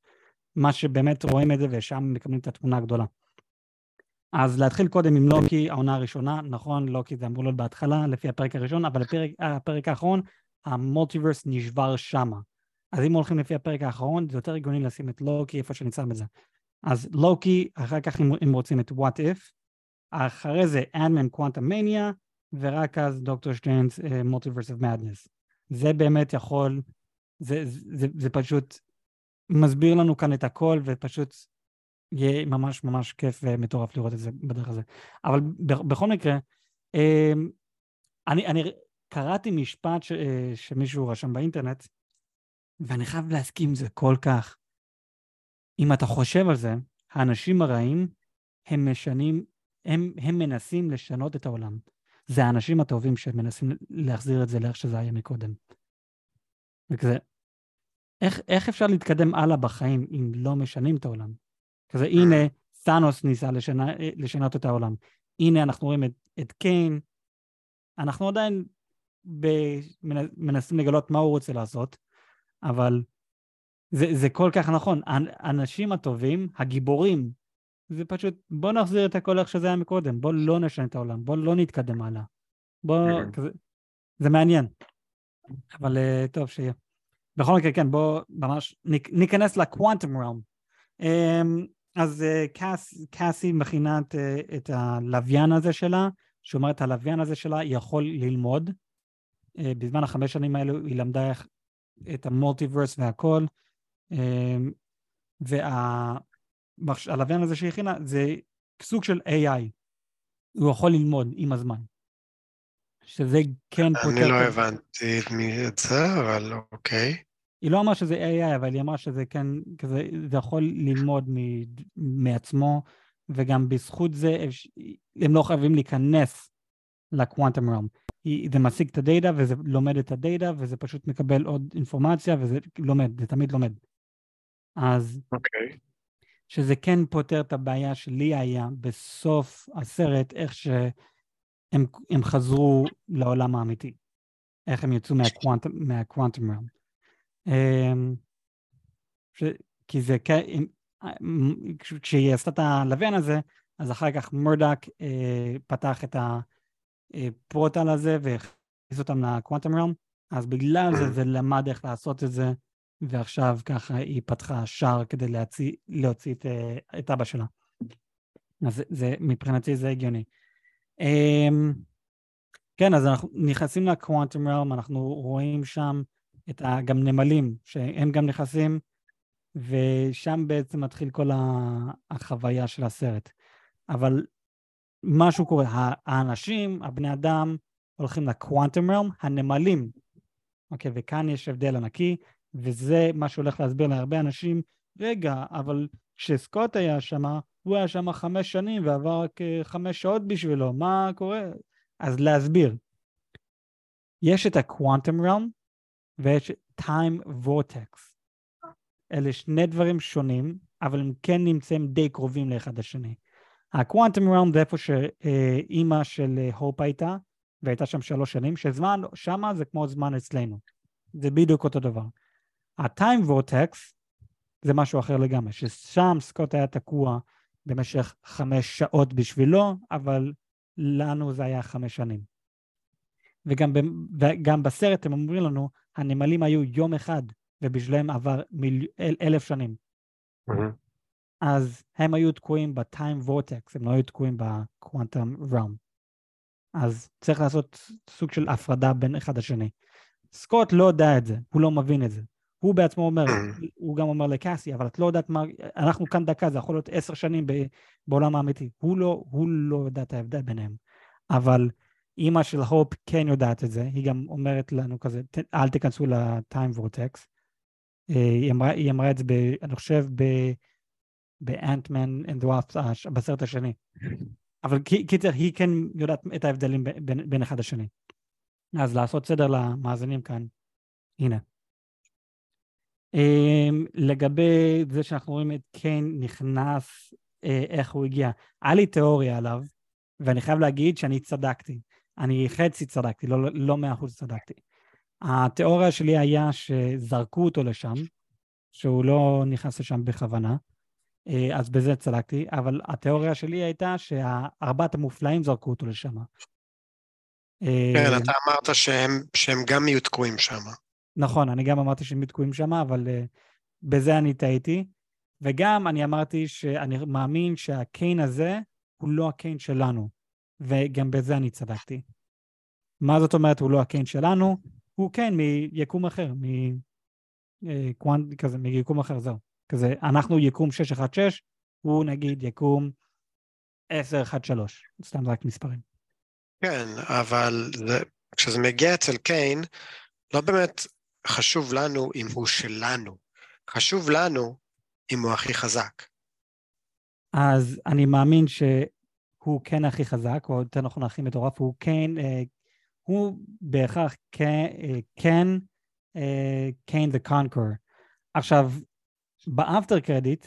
מה שבאמת רואים את זה ושם מקבלים את התמונה הגדולה. אז להתחיל קודם עם לוקי, העונה הראשונה, נכון, לוקי זה אמור להיות בהתחלה, לפי הפרק הראשון, אבל הפרק, הפרק האחרון, ה multiverse נשבר שמה. אז אם הולכים לפי הפרק האחרון, זה יותר הגיוני לשים את לוקי איפה שנמצא בזה. אז לוקי, אחר כך אם רוצים את What If, אחרי זה אנמן קוואנטם מניה, ורק אז דוקטור שטיינס מולטיברס אוף מדנס. זה באמת יכול, זה, זה, זה, זה פשוט מסביר לנו כאן את הכל, ופשוט יהיה ממש ממש כיף ומטורף לראות את זה בדרך הזה. אבל בכל מקרה, אמ, אני, אני קראתי משפט ש, אה, שמישהו רשם באינטרנט, ואני חייב להסכים זה כל כך. אם אתה חושב על זה, האנשים הרעים, הם משנים, הם, הם מנסים לשנות את העולם. זה האנשים הטובים שמנסים להחזיר את זה לאיך שזה היה מקודם. וכזה, איך, איך אפשר להתקדם הלאה בחיים אם לא משנים את העולם? כזה, הנה, סאנוס ניסה לשנה, לשנות את העולם. הנה, אנחנו רואים את, את קיין. אנחנו עדיין ב, מנסים לגלות מה הוא רוצה לעשות, אבל זה, זה כל כך נכון. האנשים הטובים, הגיבורים, זה פשוט, בוא נחזיר את הכל איך שזה היה מקודם, בוא לא נשנה את העולם, בוא לא נתקדם הלאה. בוא, כזה, זה מעניין. אבל uh, טוב, שיהיה. בכל מקרה, כן, בואו ממש ניכנס לקוואנטום רום. אמ, אז אה, קאס, קאסי מכינה את, אה, את הלוויין הזה שלה, שאומרת הלוויין הזה שלה יכול ללמוד. אה, בזמן החמש שנים האלו היא למדה איך, את המולטיברס והכל. אמ, והלוויין הזה שהיא הכינה זה סוג של AI. הוא יכול ללמוד עם הזמן. שזה כן פותר... אני לא הבנתי את זה, אבל אוקיי. היא לא אמרה שזה AI, אבל היא אמרה שזה כן, כזה, זה יכול ללמוד מ, מעצמו, וגם בזכות זה הם לא חייבים להיכנס לקוואנטום רום. זה משיג את הדאטה וזה לומד את הדאטה וזה פשוט מקבל עוד אינפורמציה וזה לומד, זה תמיד לומד. אז okay. אוקיי. שזה כן פותר את הבעיה שלי היה בסוף הסרט, איך שהם חזרו לעולם האמיתי. איך הם יצאו מהקוואנטום רום. אמ, ש... כי זה, כשהיא עשתה את הלוויין הזה, אז אחר כך מורדק אה, פתח את הפורטל הזה והכניס אותם לקוואנטום רום, אז בגלל זה זה למד איך לעשות את זה, ועכשיו ככה היא פתחה שער כדי להציא, להוציא את, אה, את אבא שלה. אז זה, מבחינתי זה הגיוני. Um, כן, אז אנחנו נכנסים לקוואנטום רום, אנחנו רואים שם את ה, גם נמלים, שהם גם נכנסים, ושם בעצם מתחיל כל החוויה של הסרט. אבל משהו קורה, האנשים, הבני אדם, הולכים לקוואנטום רום, הנמלים, אוקיי, וכאן יש הבדל ענקי, וזה מה שהולך להסביר להרבה אנשים, רגע, אבל כשסקוט היה שם, הוא היה שם חמש שנים ועבר רק אה, חמש שעות בשבילו, מה קורה? אז להסביר. יש את הקוואנטום רום, ויש time vortex. אלה שני דברים שונים, אבל הם כן נמצאים די קרובים לאחד השני. הקוואנטום רום זה איפה שאימא של הופ הייתה, והייתה שם שלוש שנים, שזמן שמה זה כמו זמן אצלנו. זה בדיוק אותו דבר. ה-time vortex זה משהו אחר לגמרי, ששם סקוט היה תקוע במשך חמש שעות בשבילו, אבל לנו זה היה חמש שנים. וגם, וגם בסרט הם אומרים לנו, הנמלים היו יום אחד, ובשבילם עבר מיל... אל, אלף שנים. Mm-hmm. אז הם היו תקועים ב-time vortex, הם לא היו תקועים ב-quantum realm. אז צריך לעשות סוג של הפרדה בין אחד לשני. סקוט לא יודע את זה, הוא לא מבין את זה. הוא בעצמו אומר, הוא גם אומר לקאסי, אבל את לא יודעת מה, אנחנו כאן דקה, זה יכול להיות עשר שנים בעולם האמיתי. הוא לא, הוא לא יודע את ההבדל ביניהם. אבל אימא של הופ כן יודעת את זה, היא גם אומרת לנו כזה, אל תיכנסו ל-time vortex. אה, היא אמרה, היא אמרה את זה, ב, אני חושב, באנטמן the Wasp, בסרט השני. אבל קיצר, היא כן יודעת את ההבדלים בין, בין אחד לשני. אז לעשות סדר למאזינים כאן, הנה. Um, לגבי זה שאנחנו רואים את קיין נכנס, uh, איך הוא הגיע, היה לי תיאוריה עליו, ואני חייב להגיד שאני צדקתי. אני חצי צדקתי, לא מאה לא אחוז צדקתי. התיאוריה שלי היה שזרקו אותו לשם, שהוא לא נכנס לשם בכוונה, אה, אז בזה צדקתי, אבל התיאוריה שלי הייתה שארבעת המופלאים זרקו אותו לשם. כן, אה, אתה אמרת שהם, שהם גם יהיו תקועים שם. נכון, אני גם אמרתי שהם יהיו תקועים שם, אבל uh, בזה אני טעיתי. וגם אני אמרתי שאני מאמין שהקיין הזה הוא לא הקיין שלנו, וגם בזה אני צדקתי. מה זאת אומרת הוא לא הקיין שלנו? הוא כן מיקום אחר, מקוונט, כזה, מיקום אחר, זהו. כזה, אנחנו יקום 616, הוא נגיד יקום 1013, סתם רק מספרים. כן, אבל זה, כשזה מגיע אצל קיין, לא באמת חשוב לנו אם הוא שלנו, חשוב לנו אם הוא הכי חזק. אז אני מאמין שהוא כן הכי חזק, או יותר נכון הכי מטורף, הוא כן, אה, הוא בהכרח כן, אה, כן, אה, קיין the conqueror. עכשיו, ב after credit,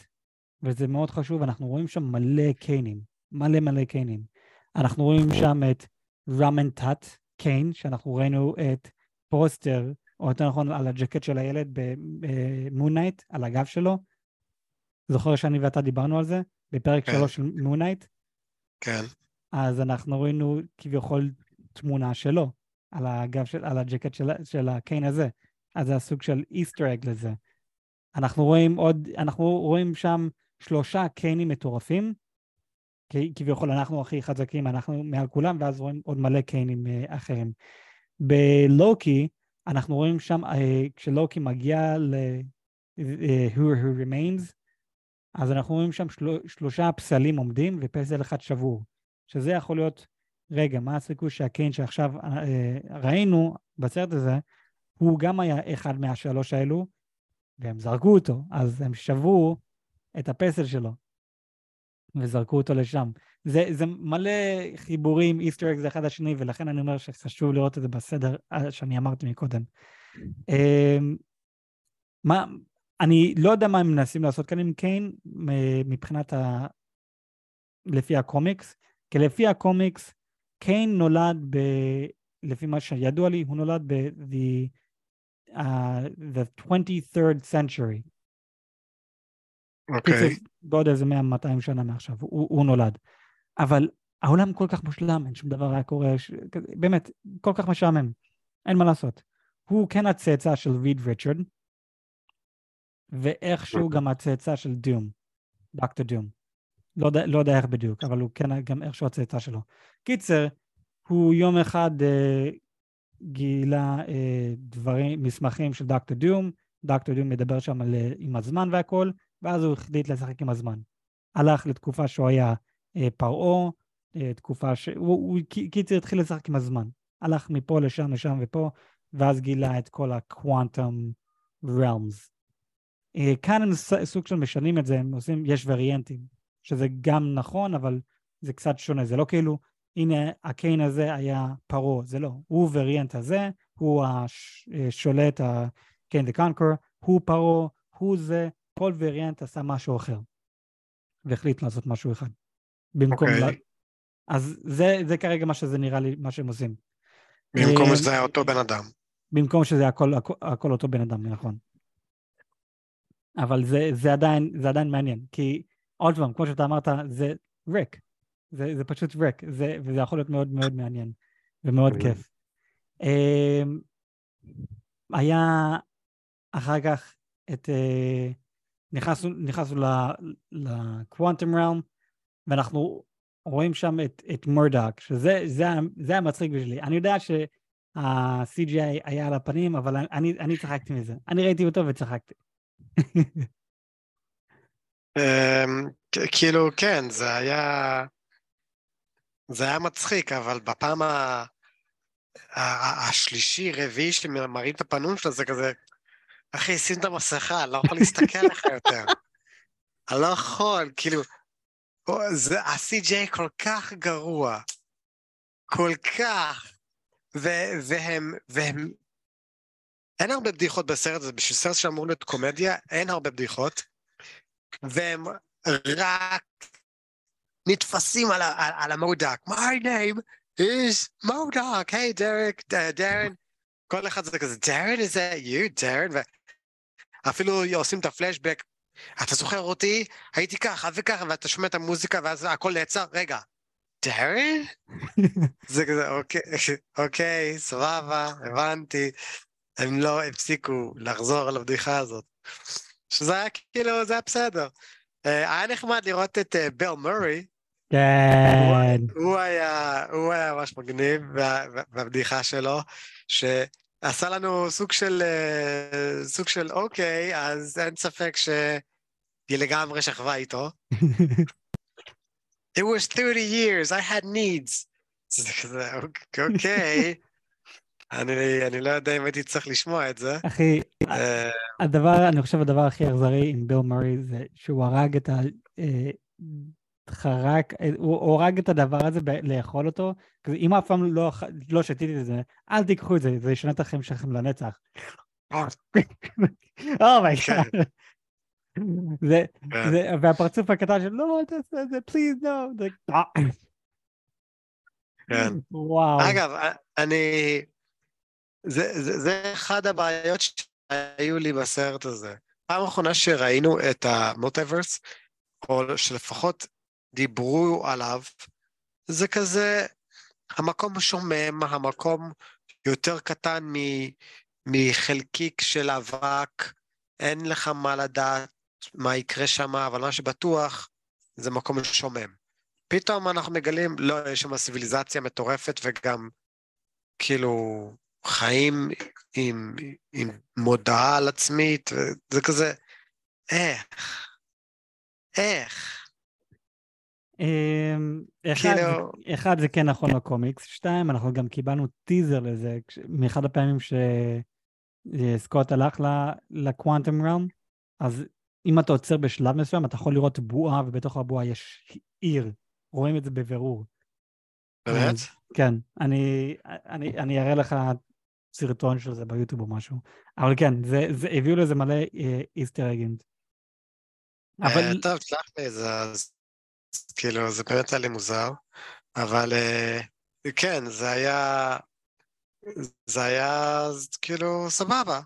וזה מאוד חשוב, אנחנו רואים שם מלא קאנגים, מלא מלא קאנגים. אנחנו רואים שם את ראמה טוט קאנג, שאנחנו ראינו את פוסטר, או יותר נכון על הג'קט של הילד במון נייט, על הגב שלו. זוכר שאני ואתה דיברנו על זה? בפרק כן. שלוש של מון נייט? כן. אז אנחנו ראינו כביכול תמונה שלו על הגב של, על הג'קט של, של הקאנג הזה. אז זה הסוג של איסטר אג לזה. אנחנו רואים עוד, אנחנו רואים שם שלושה קיינים מטורפים, כביכול אנחנו הכי חזקים, אנחנו מעל כולם, ואז רואים עוד מלא קיינים uh, אחרים. בלוקי, אנחנו רואים שם, uh, כשלוקי מגיע ל... Uh, who, who remains, אז אנחנו רואים שם של, שלושה פסלים עומדים ופסל אחד שבור, שזה יכול להיות, רגע, מה הסיכוי שהקיין שעכשיו ראינו בסרט הזה, הוא גם היה אחד מהשלוש האלו, והם זרקו אותו, אז הם שברו את הפסל שלו וזרקו אותו לשם. זה, זה מלא חיבורים, איסטר אקס אחד לשני, ולכן אני אומר שחשוב לראות את זה בסדר אה, שאני אמרתי מקודם. אמ, מה, אני לא יודע מה הם מנסים לעשות כאן עם קיין מבחינת ה... לפי הקומיקס, כי לפי הקומיקס, קיין נולד ב... לפי מה שידוע לי, הוא נולד ב-the uh, the 23rd century. אוקיי. Okay. בעוד איזה 100-200 שנה מעכשיו, הוא, הוא נולד. אבל העולם כל כך מושלם, אין שום דבר היה קורה, ש... באמת, כל כך משעמם, אין מה לעשות. הוא כן הצאצא של ריד ריצ'רד, ואיכשהו גם הצאצא של דום, דוקטור דום. לא, לא יודע איך בדיוק, אבל הוא כן גם איכשהו הצאצא שלו. קיצר, הוא יום אחד אה, גילה אה, דברים, מסמכים של דוקטור דום, דוקטור דום מדבר שם על, אה, עם הזמן והכל, ואז הוא החליט לשחק עם הזמן. הלך לתקופה שהוא היה אה, פרעה, אה, תקופה ש... הוא, הוא קיצר התחיל לשחק עם הזמן. הלך מפה לשם, לשם ופה, ואז גילה את כל ה-quantum realms. אה, כאן הם סוג של משנים את זה, הם עושים, יש וריאנטים, שזה גם נכון, אבל זה קצת שונה, זה לא כאילו הנה הקיין הזה היה פרעה, זה לא, הוא וריאנט הזה, הוא השולט, הקיין דה קונקור, הוא פרעה, הוא זה, כל וריאנט עשה משהו אחר, והחליט לעשות משהו אחד. במקום... Okay. אוקיי. לה... אז זה, זה כרגע מה שזה נראה לי, מה שהם עושים. במקום אה, שזה היה אותו בן אדם. במקום שזה הכל, הכל, הכל אותו בן אדם, נכון. אבל זה, זה, עדיין, זה עדיין מעניין, כי עוד פעם, כמו שאתה אמרת, זה ריק. זה, זה פשוט ריק, זה, וזה יכול להיות מאוד מאוד מעניין ומאוד כיף. Um, היה אחר כך את uh, נכנסנו, נכנסנו לקוואנטום ראום, ואנחנו רואים שם את, את מורדוק, שזה זה, זה המצחיק בשבילי. אני יודע שה-CGI היה על הפנים, אבל אני, אני צחקתי מזה. אני ראיתי אותו וצחקתי. אמ, כאילו, כן, זה היה... זה היה מצחיק, אבל בפעם ה... השלישי, רביעי, שמראים את הפנים שלו, זה כזה, אחי, שים את המסכה, אני לא יכול להסתכל עליך יותר. אני לא יכול, כאילו, זה, ה-CJ כל כך גרוע. כל כך. ו, והם, והם... אין הרבה בדיחות בסרט הזה, בשביל סרט שאמור להיות קומדיה, אין הרבה בדיחות. והם רק נתפסים על, על, על המודק. My name is מודק, היי דרק, דרן. כל אחד זה כזה, דרן, is that you, דרן? ואפילו עושים את הפלשבק, אתה זוכר אותי? הייתי ככה וככה, ואתה שומע את המוזיקה, ואז הכל נעצר, רגע, דרן? זה כזה, אוקיי, אוקיי, סבבה, הבנתי. הם לא הפסיקו לחזור על הבדיחה הזאת. שזה היה כאילו, זה היה בסדר. אה, היה נחמד לראות את אה, ביל מורי. כן. הוא היה, הוא היה ממש מגניב, והבדיחה שלו, שעשה לנו סוג של, אה, סוג של אוקיי, אז אין ספק שהיא לגמרי שכבה איתו. It was 30 years, I had needs. זה כזה, אוקיי. אני, אני לא יודע אם הייתי צריך לשמוע את זה. אחי, אה, הדבר, אני חושב הדבר הכי אכזרי עם ביל מורי זה שהוא הרג את ה... אה, חרק, הוא הרג את הדבר הזה לאכול אותו, אם אף פעם לא, לא שתיתי את זה, אל תיקחו את זה, זה ישנה את החיים שלכם לנצח. oh my God. כן. זה, כן. זה, והפרצוף הקטן של לא, אל תעשה את זה, please, לא. כן. וואו. אגב, אני, זה, זה, זה אחד הבעיות שהיו לי בסרט הזה. פעם אחרונה שראינו את ה multiverse, או שלפחות דיברו עליו, זה כזה, המקום שומם, המקום יותר קטן מ, מחלקיק של אבק, אין לך מה לדעת מה יקרה שם, אבל מה שבטוח, זה מקום שומם. פתאום אנחנו מגלים, לא, יש שם סיביליזציה מטורפת וגם, כאילו, חיים עם, עם מודעה על עצמית, זה כזה, איך? איך? אמ, אחד, כאילו... אחד זה כן נכון לקומיקס, שתיים, אנחנו גם קיבלנו טיזר לזה מאחד הפעמים שסקוט הלך לקוואנטום ראום, אז אם אתה עוצר בשלב מסוים, אתה יכול לראות בועה, ובתוך הבועה יש עיר. רואים את זה בבירור. באמת? כן, אני, אני, אני אראה לך סרטון של זה ביוטיוב או משהו. אבל כן, זה, זה הביאו לזה מלא איסטר אגנט. אבל... טוב, תשלח לי את זה, אז כאילו, זה באמת היה לי מוזר, אבל אה, כן, זה היה... זה היה כאילו סבבה.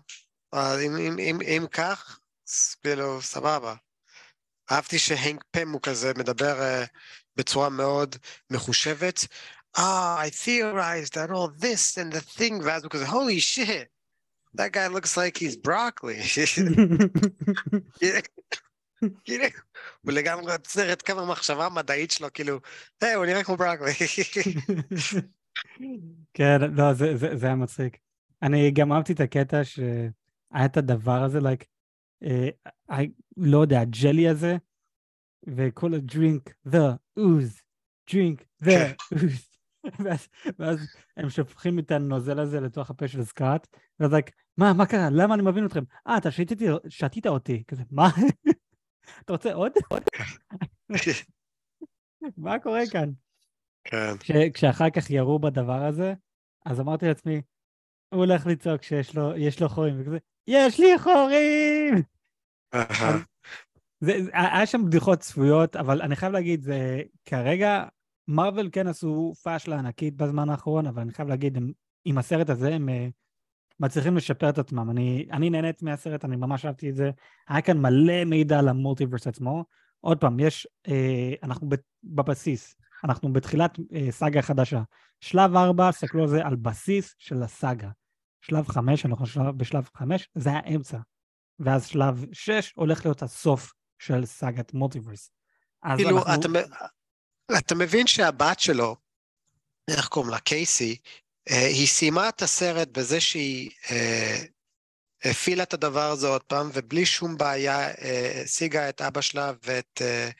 אם, אם, אם, אם כך, כאילו סבבה. אהבתי שהנק פם הוא כזה מדבר uh, בצורה מאוד מחושבת. Ah, I theorized that all this and the thing, ואז הוא כזה, holy shit, that guy looks like he's broccoli. כאילו, הוא לגמרי עוצר את כמה מחשבה מדעית שלו, כאילו, היי, הוא נראה כמו ברקלי. כן, לא, זה, זה, זה היה מצחיק. אני גם אהבתי את הקטע שהיה את הדבר הזה, like, uh, I, לא יודע, הג'לי הזה, וכל הדרינק, the ooze, drink, the כן. ooze. ואז, ואז הם שופכים את הנוזל הזה לתוך הפה של סקאט, ואז like, מה, מה קרה? למה אני מבין אתכם? אה, אתה שתית אותי. כזה, מה? אתה רוצה עוד? מה קורה כאן? כן. כשאחר כך ירו בדבר הזה, אז אמרתי לעצמי, הוא הולך לצעוק שיש לו, לו חורים, וכזה, יש לי חורים! זה, היה שם בדיחות צפויות, אבל אני חייב להגיד, זה כרגע, מרוויל כן עשו פאשלה ענקית בזמן האחרון, אבל אני חייב להגיד, הם, עם הסרט הזה הם אה, מצליחים לשפר את עצמם. אני, אני נהנית מהסרט, אני ממש אהבתי את זה. היה כאן מלא מידע על המולטיברס עצמו. עוד פעם, יש, אה, אנחנו בבסיס, אנחנו בתחילת אה, סאגה חדשה. שלב 4, סתכלו על זה על בסיס של הסאגה. שלב 5, אנחנו בשלב 5, זה האמצע. ואז שלב 6 הולך להיות הסוף של סאגת מולטיברס. כאילו, אנחנו... אתה, אתה מבין שהבת שלו, איך קוראים לה? קייסי, היא סיימה את הסרט בזה שהיא אה, הפעילה את הדבר הזה עוד פעם, ובלי שום בעיה אה, השיגה את אבא שלה ואת, אה,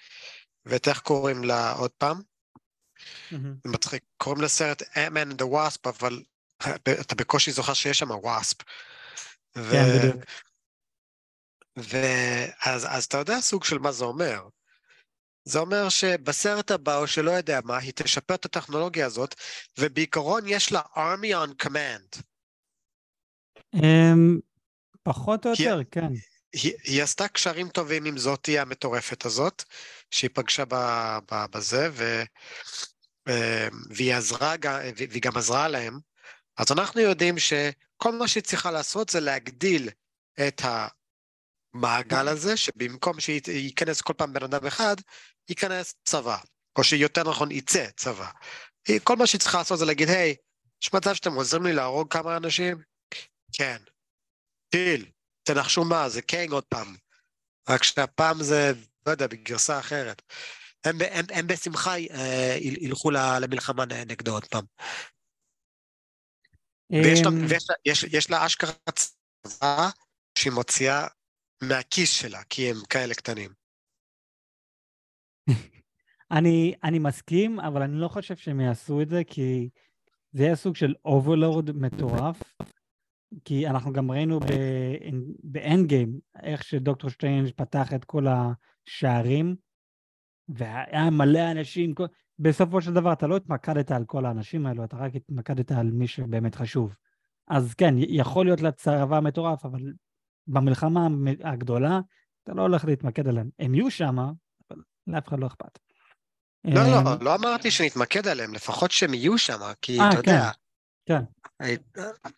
ואת איך קוראים לה עוד פעם? Mm-hmm. מצחיק, קוראים לסרט Ant-Man and the Wasp, אבל אתה בקושי זוכר שיש שם וואספ. כן, בדיוק. ואז אז אתה יודע סוג של מה זה אומר. זה אומר שבסרט הבא, או שלא יודע מה, היא תשפר את הטכנולוגיה הזאת, ובעיקרון יש לה army on command. Um, פחות או יותר, כן. היא, היא עשתה קשרים טובים עם זאתי המטורפת הזאת, שהיא פגשה ב, ב, בזה, ו, אמ, והיא עזרה, והיא גם עזרה להם. אז אנחנו יודעים שכל מה שהיא צריכה לעשות זה להגדיל את המעגל הזה, שבמקום שייכנס כל פעם בן אדם אחד, ייכנס צבא, או שיותר נכון יצא צבא. כל מה שהיא צריכה לעשות זה להגיד, היי, יש מצב שאתם עוזרים לי להרוג כמה אנשים? כן. טיל, תנחשו מה, זה קנג עוד פעם. רק שהפעם זה, לא יודע, בגרסה אחרת. הם, הם, הם בשמחה אה, ילכו למלחמה נגדו עוד פעם. ויש לה, אמ, ויש, יש, יש לה אשכרה צבא שהיא מוציאה מהכיס שלה, כי הם כאלה קטנים. אני, אני מסכים, אבל אני לא חושב שהם יעשו את זה, כי זה יהיה סוג של overlord מטורף. כי אנחנו גם ראינו באנד גיים, איך שדוקטור שטיינג' פתח את כל השערים, והיה מלא אנשים, בסופו של דבר אתה לא התמקדת על כל האנשים האלו, אתה רק התמקדת על מי שבאמת חשוב. אז כן, יכול להיות לצבא מטורף, אבל במלחמה הגדולה, אתה לא הולך להתמקד עליהם. הם יהיו שם, אבל לאף אחד לא אכפת. לא, לא, אמ, לא אמרתי שנתמקד עליהם, לפחות שהם יהיו שם, כי אה, אתה יודע, כן.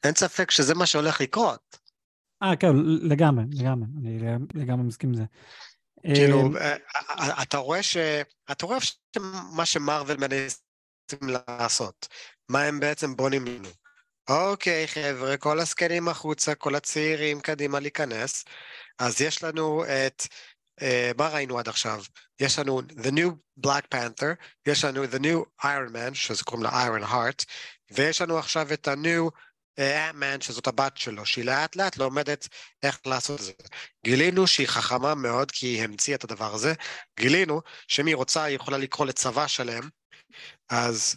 אין ספק שזה מה שהולך לקרות. אה, כן, לגמרי, לגמרי, אני לגמרי מסכים עם זה. כאילו, אה, אה, אתה רואה ש... אתה רואה מה שמרוויל מנסים לעשות. מה הם בעצם בונים לנו. אוקיי, חבר'ה, כל הזקנים החוצה, כל הצעירים קדימה להיכנס. אז יש לנו את... Uh, מה ראינו עד עכשיו? יש לנו The New Black Panther, יש לנו The New Iron Man, שזה קוראים לה Iron Heart, ויש לנו עכשיו את ה-New אנטמן, uh, שזאת הבת שלו, שהיא לאט לאט לומדת איך לעשות את זה. גילינו שהיא חכמה מאוד, כי היא המציאה את הדבר הזה. גילינו שאם היא רוצה, היא יכולה לקרוא לצבא שלם, אז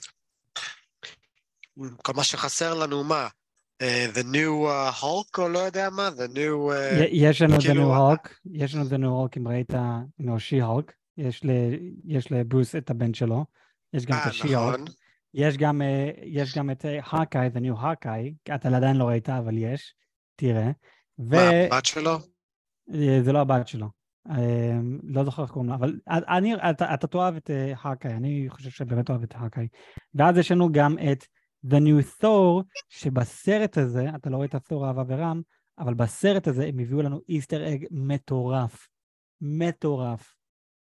כל מה שחסר לנו, מה? Uh, the new uh, Hulk, או לא יודע מה? The new... Uh, יש לנו כאילו... the new Hulk, יש לנו the new Hulk, אם ראית, נו, she-Hulk, יש לברוס את הבן שלו, יש גם את ה-she-Hulk. נכון. יש גם, יש גם את האקאי, the new האקאי, אתה עדיין לא ראית, אבל יש, תראה. ו... מה, הבת שלו? זה לא הבת שלו. לא זוכר איך קוראים לה, אבל אני, אתה, אתה תאהב את האקאי, אני חושב שבאמת אוהב את האקאי. ואז יש לנו גם את The New Thor, שבסרט הזה, אתה לא רואה את התור אהבה ורם, אבל בסרט הזה הם הביאו לנו Easter egg מטורף. מטורף.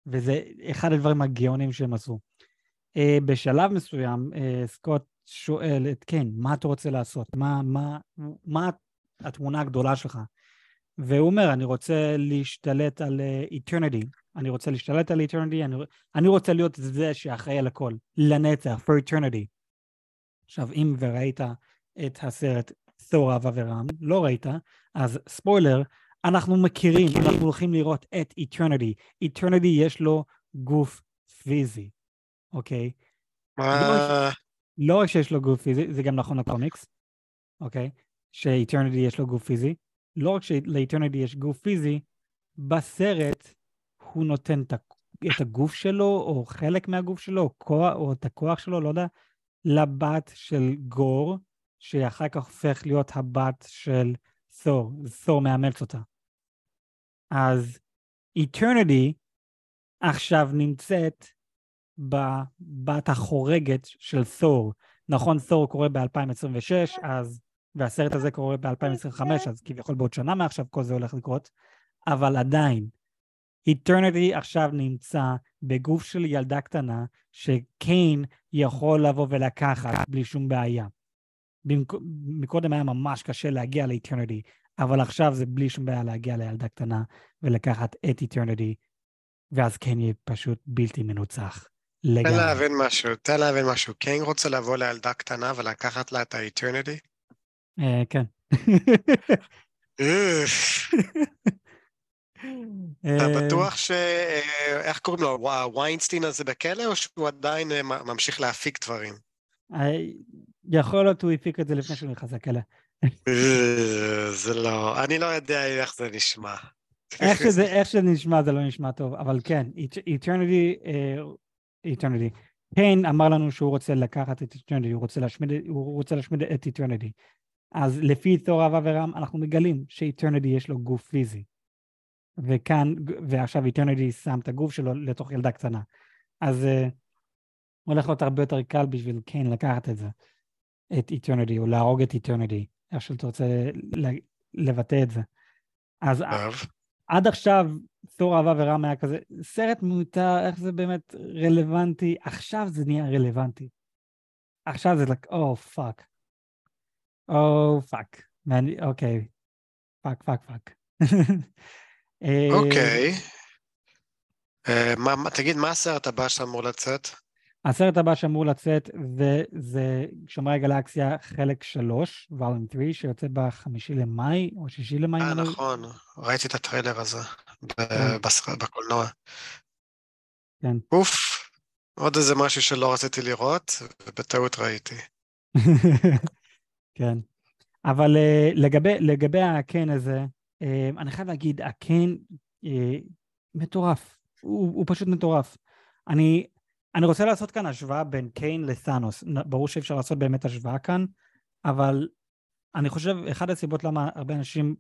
וזה אחד הדברים הגאונים שהם עשו. Uh, בשלב מסוים, uh, סקוט שואל את קיינג, מה אתה רוצה לעשות? מה, מה, מה התמונה הגדולה שלך? והוא אומר, אני רוצה להשתלט על eternity, uh, אני רוצה להשתלט על eternity, אני, אני רוצה להיות זה שאחראי על הכל, לנצח, for eternity. עכשיו, אם ראית את הסרט תור אהבה ורעם, לא ראית, אז ספוילר, אנחנו מכירים, אנחנו הולכים לראות את איטרניטי. איטרניטי יש לו גוף פיזי, אוקיי? מה? לא רק שיש לו גוף פיזי, זה גם נכון לקומיקס, אוקיי? שאיטרניטי יש לו גוף פיזי. לא רק שלאיטרניטי יש גוף פיזי, בסרט הוא נותן את הגוף שלו, או חלק מהגוף שלו, או, כוח, או את הכוח שלו, לא יודע, לבת של גור, שאחר כך הופך להיות הבת של תור, תור מאמץ אותה. אז Eternity עכשיו נמצאת בבת החורגת של תור. נכון, תור קורה ב-2026, אז, והסרט הזה קורה ב-2025, אז כביכול בעוד שנה מעכשיו כל זה הולך לקרות, אבל עדיין, Eternity עכשיו נמצא בגוף של ילדה קטנה, שקיינג יכול לבוא ולקחת בלי שום בעיה. מקודם היה ממש קשה להגיע לאיטרניטי, אבל עכשיו זה בלי שום בעיה להגיע לילדה קטנה ולקחת את איטרניטי, ואז קיינג יהיה פשוט בלתי מנוצח. תן לגמרי. להבין משהו, תן להבין משהו. קיינג רוצה לבוא לילדה קטנה ולקחת לה את האיטרניטי? אה, כן. אתה אה, בטוח ש... אה, איך קוראים לו? ווא- ויינסטין הזה בכלא, או שהוא עדיין אה, ממשיך להפיק דברים? יכול להיות הוא הפיק את זה לפני שהוא נכנס לכלא. זה לא... אני לא יודע איך זה נשמע. איך שזה, איך שזה נשמע זה לא נשמע טוב, אבל כן, איטרניטי, איטרניטי. קיינג אמר לנו שהוא רוצה לקחת את איטרניטי, הוא רוצה להשמיד, הוא רוצה להשמיד את איטרניטי. אז לפי תור אהבה ורעם, אנחנו מגלים שאיטרניטי יש לו גוף פיזי. וכאן, ועכשיו איטרניטי שם את הגוף שלו לתוך ילדה קטנה. אז uh, הולך להיות הרבה יותר קל בשביל קיינג לקחת את זה, את איטרניטי, או להרוג את איטרניטי, איך שאתה רוצה לבטא את זה. אז טוב. עד עכשיו תור אהבה ורעם היה כזה, סרט מיותר, איך זה באמת רלוונטי, עכשיו זה נהיה רלוונטי. עכשיו זה like, oh fuck. Oh fuck. אוקיי. fuck, fuck, fuck. אה, אוקיי. אה, מה- תגיד, מה הסרט הבא שאמור לצאת? הסרט הבא שאמור לצאת זה, זה שומרי הגלקסיה חלק 3, volume 3, שיוצא בחמישי למאי או שישי למאי. אה, נכון, ראיתי את הטריילר הזה כן. בקולנוע. כן. אוף, עוד איזה משהו שלא רציתי לראות, ובטעות ראיתי. כן. אבל אה, לגבי, לגבי הקן הזה, אה, אני חייב להגיד, הקן אה, מטורף. הוא, הוא פשוט מטורף. אני, אני רוצה לעשות כאן השוואה בין קיין לתאנוס. נ- ברור שאי אפשר לעשות באמת השוואה כאן, אבל אני חושב, אחת הסיבות למה הרבה אנשים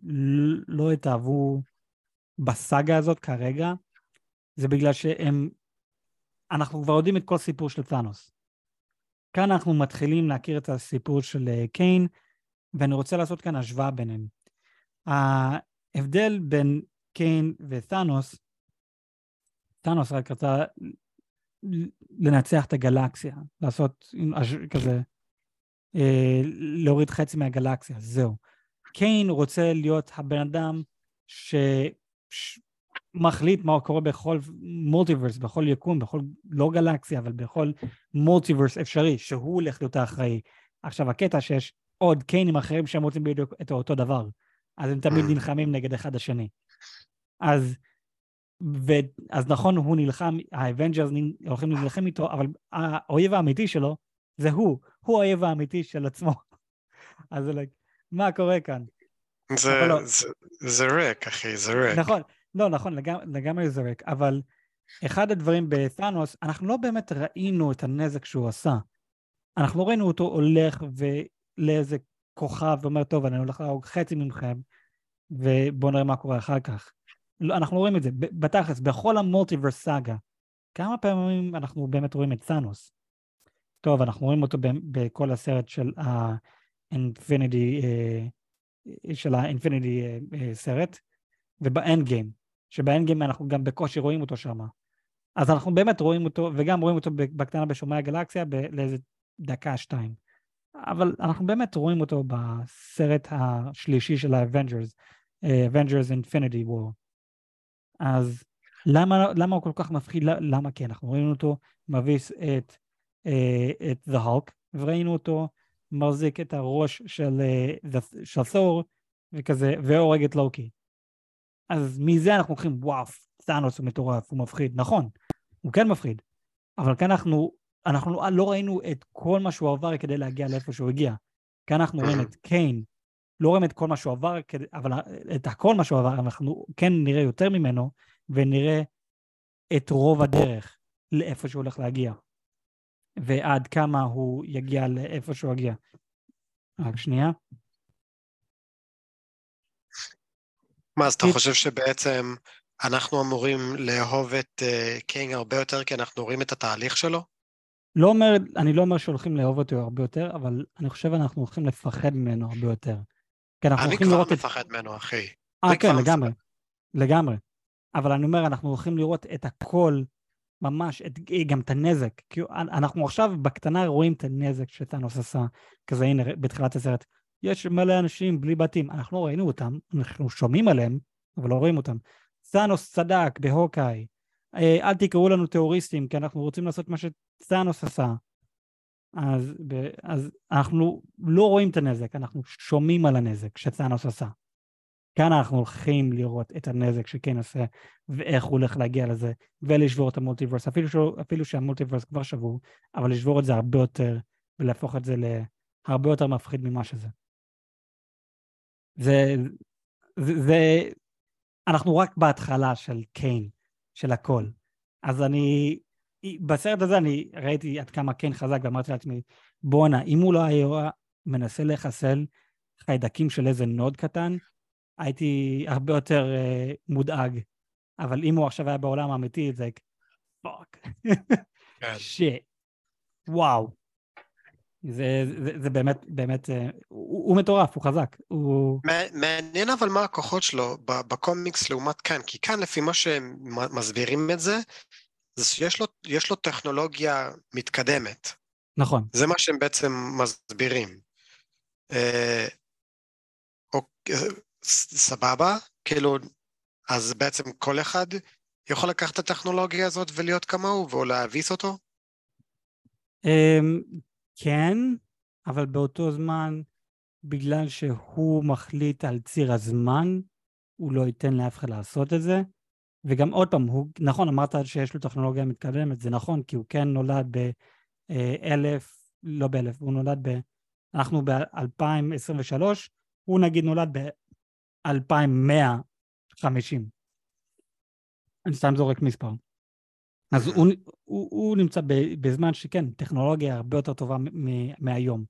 לא התאהבו בסאגה הזאת כרגע, זה בגלל שהם... אנחנו כבר יודעים את כל סיפור של תאנוס. כאן אנחנו מתחילים להכיר את הסיפור של אה, קיין, ואני רוצה לעשות כאן השוואה ביניהם. ההבדל בין קיין ותאנוס, תאנוס רק רצה לנצח את הגלקסיה, לעשות כזה, אה, להוריד חצי מהגלקסיה, זהו. קיין רוצה להיות הבן אדם שמחליט מה קורה בכל multiverse, בכל יקום, בכל, לא גלקסיה, אבל בכל multiverse אפשרי, שהוא הולך להיות האחראי. עכשיו, הקטע שיש עוד קיינגים אחרים שהם רוצים בדיוק את אותו דבר, אז הם תמיד Mm. נלחמים נגד אחד השני. אז, ו, אז נכון, הוא נלחם, האבנג'רס הולכים להילחם איתו, אבל האויב האמיתי שלו זה הוא, הוא האויב האמיתי של עצמו. אז like, מה קורה כאן? זה, לא. זה, זה ריק, אחי, זה ריק. נכון, לא, נכון, לגמ, לגמרי זה ריק, אבל אחד הדברים בתאנוס, אנחנו לא באמת ראינו את הנזק שהוא עשה. אנחנו לא ראינו אותו הולך לאיזה כוכב ואומר, טוב, אני הולך להרוג חצי מכם, ובואו נראה מה קורה אחר כך. לא, אנחנו רואים את זה. בתכלס, בכל המולטיברס סאגה, כמה פעמים אנחנו באמת רואים את תאנוס? טוב, אנחנו רואים אותו בכל הסרט של האינפיניטי, של האינפיניטי סרט, ובאנד גיים, שבאנד גיים אנחנו גם בקושי רואים אותו שם. אז אנחנו באמת רואים אותו, וגם רואים אותו בקטנה בשומרי הגלקסיה לאיזה דקה, שתיים. אבל אנחנו באמת רואים אותו בסרט השלישי של אה, Avengers Infinity War. אז למה, למה הוא כל כך מפחיד? למה כי אנחנו רואים אותו מביס את, אה, את The Hulk, וראינו אותו מחזיק את הראש של, אה, של תור, וכזה, והורג את לוקי. אז מזה אנחנו לוקחים, וואו, תאנוס הוא מטורף, הוא מפחיד. נכון, הוא כן מפחיד, אבל כאן אנחנו, אנחנו לא, לא ראינו את כל מה שהוא עבר כדי להגיע לאיפה שהוא הגיע. כאן אנחנו רואים את קיין, לא רואים את כל מה שהוא עבר, אבל את כל מה שהוא עבר, אנחנו כן נראה יותר ממנו, ונראה את רוב הדרך לאיפה שהוא הולך להגיע. ועד כמה הוא יגיע לאיפה שהוא יגיע. רק שנייה. מה, אז אתה חושב שבעצם אנחנו אמורים לאהוב את אה, קינג הרבה יותר כי אנחנו רואים את התהליך שלו? לא אומר, אני לא אומר שהולכים לאהוב אותו הרבה יותר, אבל אני חושב אנחנו הולכים לפחד ממנו הרבה יותר. כי אנחנו אני הולכים כבר לראות את... מפחד ממנו, אחי. אה, אני כן, כבר לגמרי. מפחד. לגמרי. אבל אני אומר, אנחנו הולכים לראות את הכל, ממש, את, גם את הנזק. כי אנחנו עכשיו בקטנה רואים את הנזק שטאנוס עשה, כזה הנה, בתחילת הסרט. יש מלא אנשים בלי בתים, אנחנו לא ראינו אותם, אנחנו שומעים עליהם, אבל לא רואים אותם. סאנוס צדק בהוקאי, אה, אל תקראו לנו טרוריסטים, כי אנחנו רוצים לעשות מה שסאנוס עשה. אז, אז אנחנו לא רואים את הנזק, אנחנו שומעים על הנזק שסאנוס עשה. כאן אנחנו הולכים לראות את הנזק שכן עושה, ואיך הוא הולך להגיע לזה, ולשבור את המולטיברס, אפילו, ש... אפילו שהמולטיברס כבר שבור, אבל לשבור את זה הרבה יותר, ולהפוך את זה להרבה יותר מפחיד ממה שזה. זה, זה, זה, אנחנו רק בהתחלה של קיין, של הכל. אז אני, בסרט הזה אני ראיתי עד כמה קיינג חזק, ואמרתי לעצמי, בואנה, אם הוא לא היה מנסה לחסל חיידקים של איזה נוד קטן, הייתי הרבה יותר uh, מודאג. אבל אם הוא עכשיו היה בעולם האמיתי, זה fuck. Shit. וואו. זה, זה, זה באמת, באמת, אה, הוא, הוא מטורף, הוא חזק. הוא... מעניין אבל מה הכוחות שלו בקומיקס לעומת כאן, כי כאן לפי מה שהם מסבירים את זה, זה שיש לו, לו טכנולוגיה מתקדמת. נכון. זה מה שהם בעצם מסבירים. אה, אוקיי, סבבה, כאילו, אז בעצם כל אחד יכול לקחת את הטכנולוגיה הזאת ולהיות כמוהו, או להביס אותו? אמ, כן, אבל באותו זמן, בגלל שהוא מחליט על ציר הזמן, הוא לא ייתן לאף אחד לעשות את זה. וגם עוד פעם, הוא, נכון, אמרת שיש לו טכנולוגיה מתקדמת, זה נכון, כי הוא כן נולד באלף, לא באלף, הוא נולד ב... אנחנו ב-2023, הוא נגיד נולד ב-2150. אני סתם זורק מספר. אז הוא, הוא, הוא נמצא בזמן שכן, טכנולוגיה הרבה יותר טובה מהיום.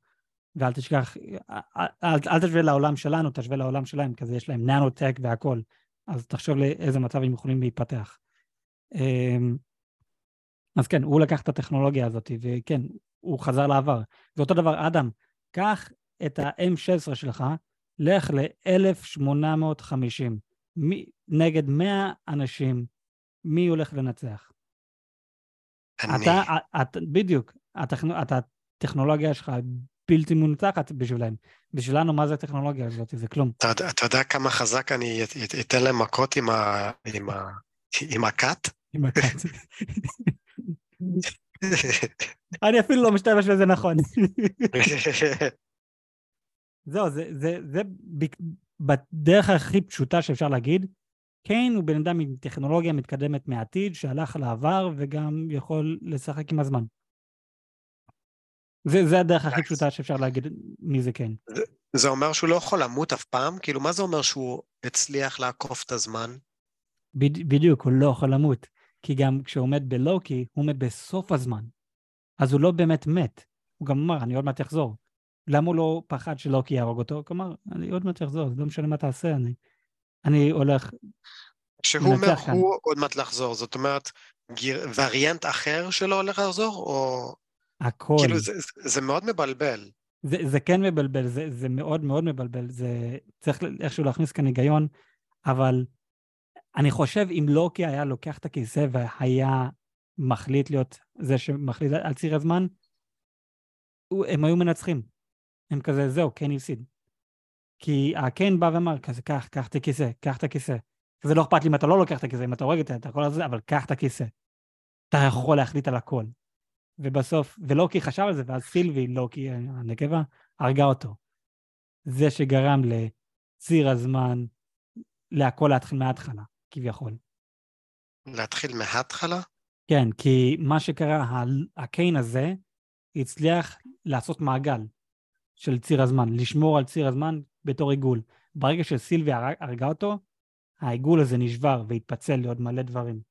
ואל תשכח, אל, אל, אל תשווה לעולם שלנו, תשווה לעולם שלהם, כי יש להם ננו-טק והכל. אז תחשוב לאיזה מצב הם יכולים להתפתח. אמ, אז כן, הוא לקח את הטכנולוגיה הזאת, וכן, הוא חזר לעבר. ואותו דבר, אדם, קח את ה-M16 שלך, לך ל-1850. נגד 100 אנשים, מי הולך לנצח? אני. אתה, אתה בדיוק, הטכנ... הטכנולוגיה שלך בלתי מונצחת בשבילם. בשבילנו, מה זה הטכנולוגיה הזאת? זה כלום. אתה, אתה יודע כמה חזק אני אתן להם מכות עם, ה, עם, ה, עם הכת? עם הכת. אני אפילו לא משתמש בזה נכון. זהו, זה, זה, זה בדרך הכי פשוטה שאפשר להגיד, קיין הוא בן אדם עם טכנולוגיה מתקדמת מהעתיד, שהלך לעבר וגם יכול לשחק עם הזמן. זה, זה הדרך הכי פשוטה שאפשר להגיד מי זה קיין. זה, זה אומר שהוא לא יכול למות אף פעם? כאילו, מה זה אומר שהוא הצליח לעקוף את הזמן? בד, בדיוק, הוא לא יכול למות. כי גם כשהוא עומד בלוקי, הוא עומד בסוף הזמן. אז הוא לא באמת מת. הוא גם אמר, אני עוד מעט אחזור. למה הוא לא פחד שלוקי יהרוג אותו? כלומר, אני עוד מעט אחזור, זה לא משנה מה תעשה, אני, אני הולך... כשהוא אומר, הוא עוד מעט לחזור, זאת אומרת, גיר, וריאנט אחר שלו הולך לחזור, או... הכל. כאילו, זה, זה, מאוד מבלבל. זה, זה כן מבלבל, זה, זה מאוד מאוד מבלבל, זה צריך איכשהו להכניס כאן היגיון, אבל אני חושב אם לוקי היה לוקח את הכיסא והיה מחליט להיות זה שמחליט על ציר הזמן, הם היו מנצחים. הם כזה, זהו, כן הפסיד. כי הקיין בא ואמר, כזה, קח, קח את הכיסא, קח את הכיסא. זה לא אכפת לי אם אתה לא לוקח את הכיסא, אם אתה הורג את זה, אתה יכול לעשות את זה, אבל קח את הכיסא. אתה יכול להחליט על הכל. ובסוף, ולוקי חשב על זה, ואז סילבי, לוקי, הנקבה, הרגה אותו. זה שגרם לציר הזמן להכל להתחיל מההתחלה, כביכול. להתחיל מההתחלה? כן, כי מה שקרה, הקיין הזה הצליח לעשות מעגל. של ציר הזמן, לשמור על ציר הזמן בתור עיגול. ברגע שסילביה הרגה אותו, העיגול הזה נשבר והתפצל לעוד מלא דברים.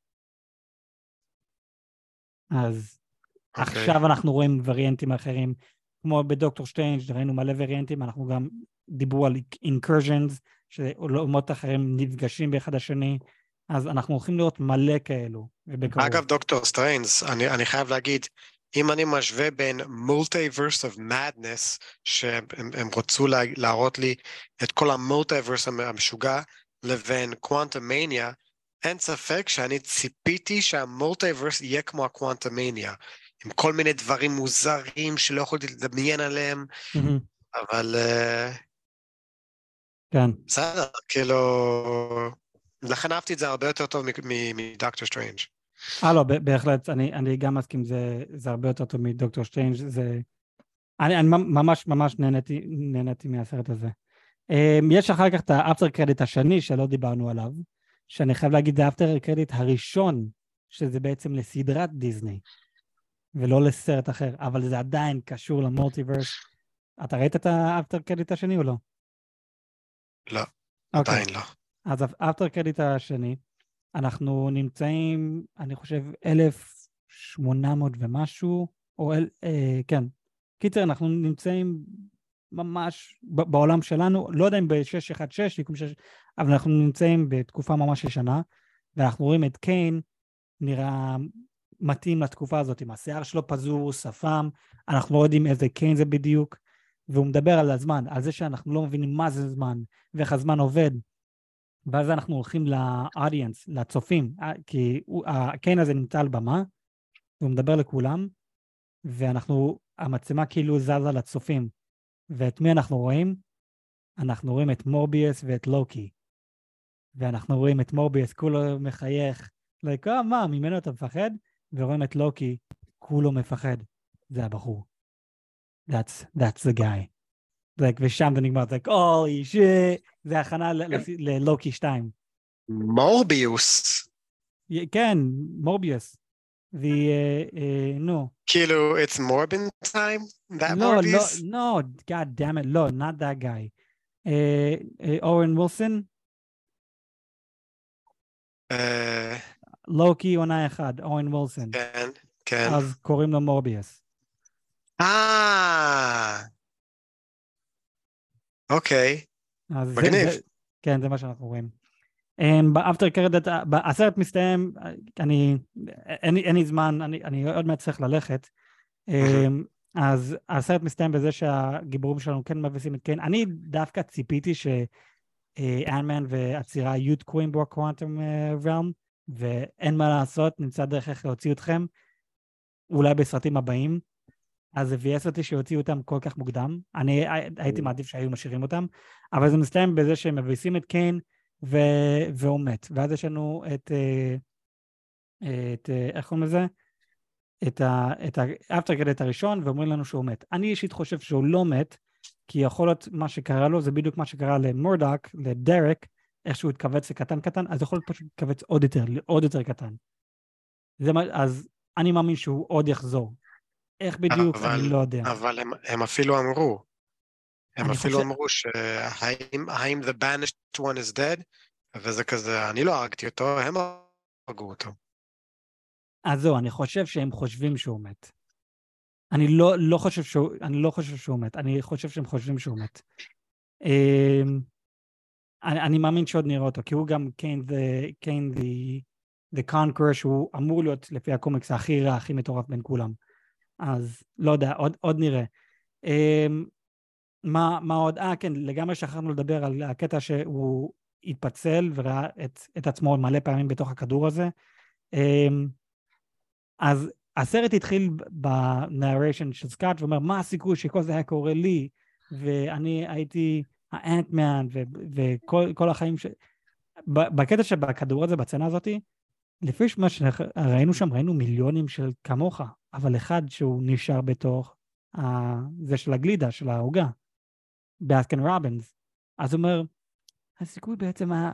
אז okay. אוקיי. עכשיו אנחנו רואים וריאנטים אחרים, כמו בדוקטור שטיינג' ראינו מלא וריאנטים, אנחנו גם דיברו על אינקרז'נס, שעולמות אחרים נפגשים באחד השני, אז אנחנו הולכים לראות מלא כאלו. אגב, דוקטור סטריינג', אני, אני חייב להגיד, אם אני משווה בין Multiverse of Madness, שהם רצו לה, להראות לי את כל ה multiverse המשוגע, לבין קוואנטמניה, אין ספק שאני ציפיתי שה multiverse יהיה כמו הקוואנטמניה, עם כל מיני דברים מוזרים שלא יכולתי לדמיין עליהם, mm-hmm. אבל uh, כן. בסדר, כאילו... לכן אהבתי את זה הרבה יותר טוב מדוקטור סטרנג'. אה, לא, בהחלט, אני, אני גם מסכים, זה, זה הרבה יותר טוב מדוקטור סטרנג', זה... אני, אני ממש ממש נהניתי, נהניתי מהסרט הזה. Um, יש אחר כך את ה after credit השני שלא דיברנו עליו, שאני חייב להגיד, זה ה after credit הראשון, שזה בעצם לסדרת דיסני, ולא לסרט אחר, אבל זה עדיין קשור ל multiverse. אתה ראית את האפטר קרדיט השני או לא? לא, okay. אוקיי. עדיין לא. אז האפטר קרדיט השני, אנחנו נמצאים, אני חושב, 1800 ומשהו, או אל, אה, כן. קיצר, אנחנו נמצאים ממש בעולם שלנו, לא יודע אם ב-616, אבל אנחנו נמצאים בתקופה ממש ישנה, ואנחנו רואים את קיין נראה מתאים לתקופה הזאת, עם השיער שלו פזור, שפם, אנחנו לא יודעים איזה קיין זה בדיוק, והוא מדבר על הזמן, על זה שאנחנו לא מבינים מה זה זמן, ואיך הזמן עובד. ואז אנחנו הולכים לאודיאנס, לצופים, אה, כי הקיין הזה נמצא על במה, והוא מדבר לכולם, ואנחנו, המצלמה כאילו זזה לצופים. ואת מי אנחנו רואים? אנחנו רואים את מורביאס ואת לוקי. ואנחנו רואים את מורביאס, כולו מחייך, like, מה, ממנו אתה מפחד? ורואים את לוקי, כולו מפחד. זה הבחור. That's, that's the guy. like, ושם זה נגמר, זה like, holy shit, זה הכנה ללוקי 2. מורביוס. כן, מורביוס. The, uh, no. כאילו, it's Morbin time? That no, Morbius? No, no, god damn it, no, not that guy. Uh, uh, Owen Wilson? Uh, לוקי עונה אחד, אורן וילסון. כן, כן. אז קוראים לו מורביאס. אה, אוקיי. מגניב. זה, כן, זה מה שאנחנו רואים. באפטר קרדיט, הסרט מסתיים, אני, אין, אין לי זמן, אני, אני עוד מעט צריך ללכת. אז הסרט מסתיים בזה שהגיבורים שלנו כן מבסים את קיין. אני דווקא ציפיתי שאנמן והצירה יהיו תקועים בו הקוואנטום ראלם, ואין מה לעשות, נמצא דרך איך להוציא אתכם, אולי בסרטים הבאים. אז זה ביאס אותי שהוציאו אותם כל כך מוקדם. אני הייתי מעדיף שהיו משאירים אותם, אבל זה מסתיים בזה שהם מבסים את קיין, ו... והוא מת. ואז יש לנו את, אה, את אה, איך קוראים לזה? את האפטר קרדיט הראשון, ואומרים לנו שהוא מת. אני אישית חושב שהוא לא מת, כי יכול להיות מה שקרה לו, זה בדיוק מה שקרה למורדוק, לדרק, איך שהוא התכווץ לקטן קטן, אז יכול פשוט להתכווץ עוד יותר, עוד יותר קטן. זה מה, אז אני מאמין שהוא עוד יחזור. איך בדיוק, אבל, אני לא יודע. אבל הם, הם אפילו אמרו, הם אפילו חושב... אמרו שהאם the banished one is dead, וזה כזה, אני לא הרגתי אותו, הם הרגו אותו. אז זהו, אני חושב שהם חושבים שהוא מת. אני לא, לא, חושב, שהוא, אני לא חושב שהוא מת, אני חושב שהם חושבים שהוא מת. אני, אני מאמין שעוד נראה אותו, כי הוא גם קיין the, the, the conqueror, שהוא אמור להיות לפי הקומיקס הכי רע, הכי מטורף בין כולם. אז לא יודע, עוד, עוד נראה. Um, מה, מה עוד? אה, כן, לגמרי שכחנו לדבר על הקטע שהוא התפצל וראה את, את עצמו מלא פעמים בתוך הכדור הזה. Um, אז הסרט התחיל בנריישן של סקאט ואומר, מה הסיכוי שכל זה היה קורה לי, ואני הייתי האנטמן, וכל החיים ש... בקטע שבכדור הזה, בצנה הזאתי, לפי מה שראינו שם, ראינו מיליונים של כמוך, אבל אחד שהוא נשאר בתוך ה... זה של הגלידה, של העוגה, באסקן רובינס. אז הוא אומר, הסיכוי בעצם היה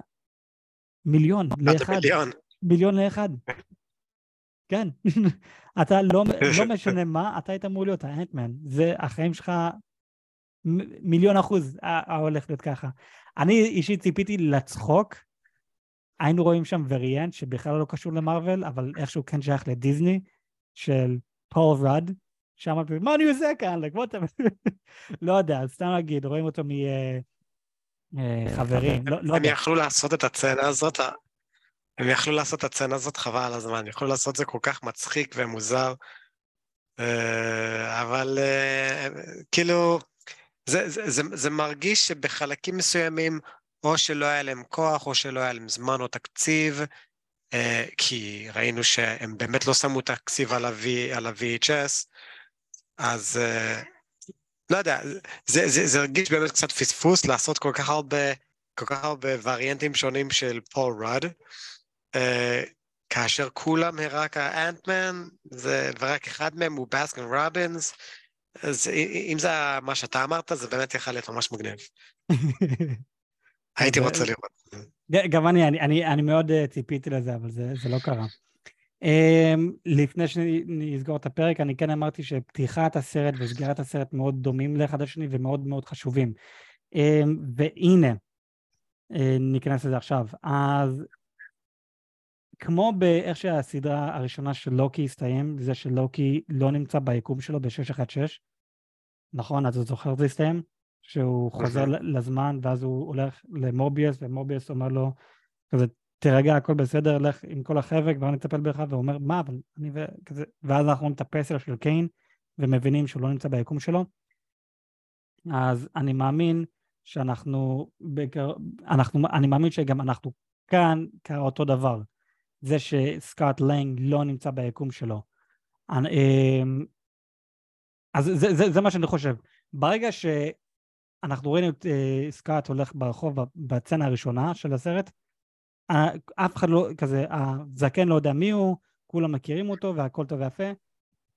מיליון לאחד. מיליון. מיליון לאחד. כן. אתה לא, לא משנה מה, אתה היית אמור להיות האנטמן. זה החיים שלך מיליון אחוז ההולך להיות ככה. אני אישית ציפיתי לצחוק. היינו רואים שם וריאנט שבכלל לא קשור למרוויל, אבל איכשהו כן שייך לדיסני, של פול רד. שם מה אני עושה כאן? לא יודע, סתם להגיד, רואים אותו מחברים. אה, לא הם יכלו לעשות את הצצנה הזאת, הם יכלו לעשות את הצצנה הזאת חבל על הזמן, יכלו לעשות את זה כל כך מצחיק ומוזר, אה, אבל אה, כאילו, זה, זה, זה, זה מרגיש שבחלקים מסוימים, או שלא היה להם כוח, או שלא היה להם זמן או תקציב, כי ראינו שהם באמת לא שמו תקציב על ה-VHS, אז לא יודע, זה, זה, זה הרגיש באמת קצת פספוס לעשות כל כך הרבה כל כך הרבה וריאנטים שונים של פול רד, אה, כאשר כולם רק האנטמן, ורק אחד מהם הוא בסקן רובינס, אז אם זה מה שאתה אמרת, זה באמת יכול להיות ממש מגניב. הייתי רוצה לראות. גם אני, אני, אני, אני מאוד אה, ציפיתי לזה, אבל זה, זה לא קרה. Um, לפני שנסגור את הפרק, אני כן אמרתי שפתיחת הסרט וסגירת הסרט מאוד דומים לאחד השני ומאוד מאוד חשובים. והנה, ניכנס לזה עכשיו. אז כמו באיך שהסדרה הראשונה של לוקי הסתיים, זה שלוקי לא נמצא ביקום שלו ב-616, נכון? אז הוא זוכר זה הסתיים? שהוא חוזר לזמן ואז הוא הולך למוביוס ומוביוס אומר לו כזה תירגע הכל בסדר לך עם כל החבר'ה כבר נטפל בך והוא אומר מה אבל אני וכזה ואז אנחנו רואים את הפסל של קיין ומבינים שהוא לא נמצא ביקום שלו אז אני מאמין שאנחנו בקר... אנחנו אני מאמין שגם אנחנו כאן קרה אותו דבר זה שסקארט לנג לא נמצא ביקום שלו. אמ, אז זה, זה, זה מה שאני חושב. ברגע ש... אנחנו ראינו את uh, סקאט הולך ברחוב בצנה הראשונה של הסרט, אף אחד לא, כזה, הזקן לא יודע מי הוא, כולם מכירים אותו והכל טוב ויפה,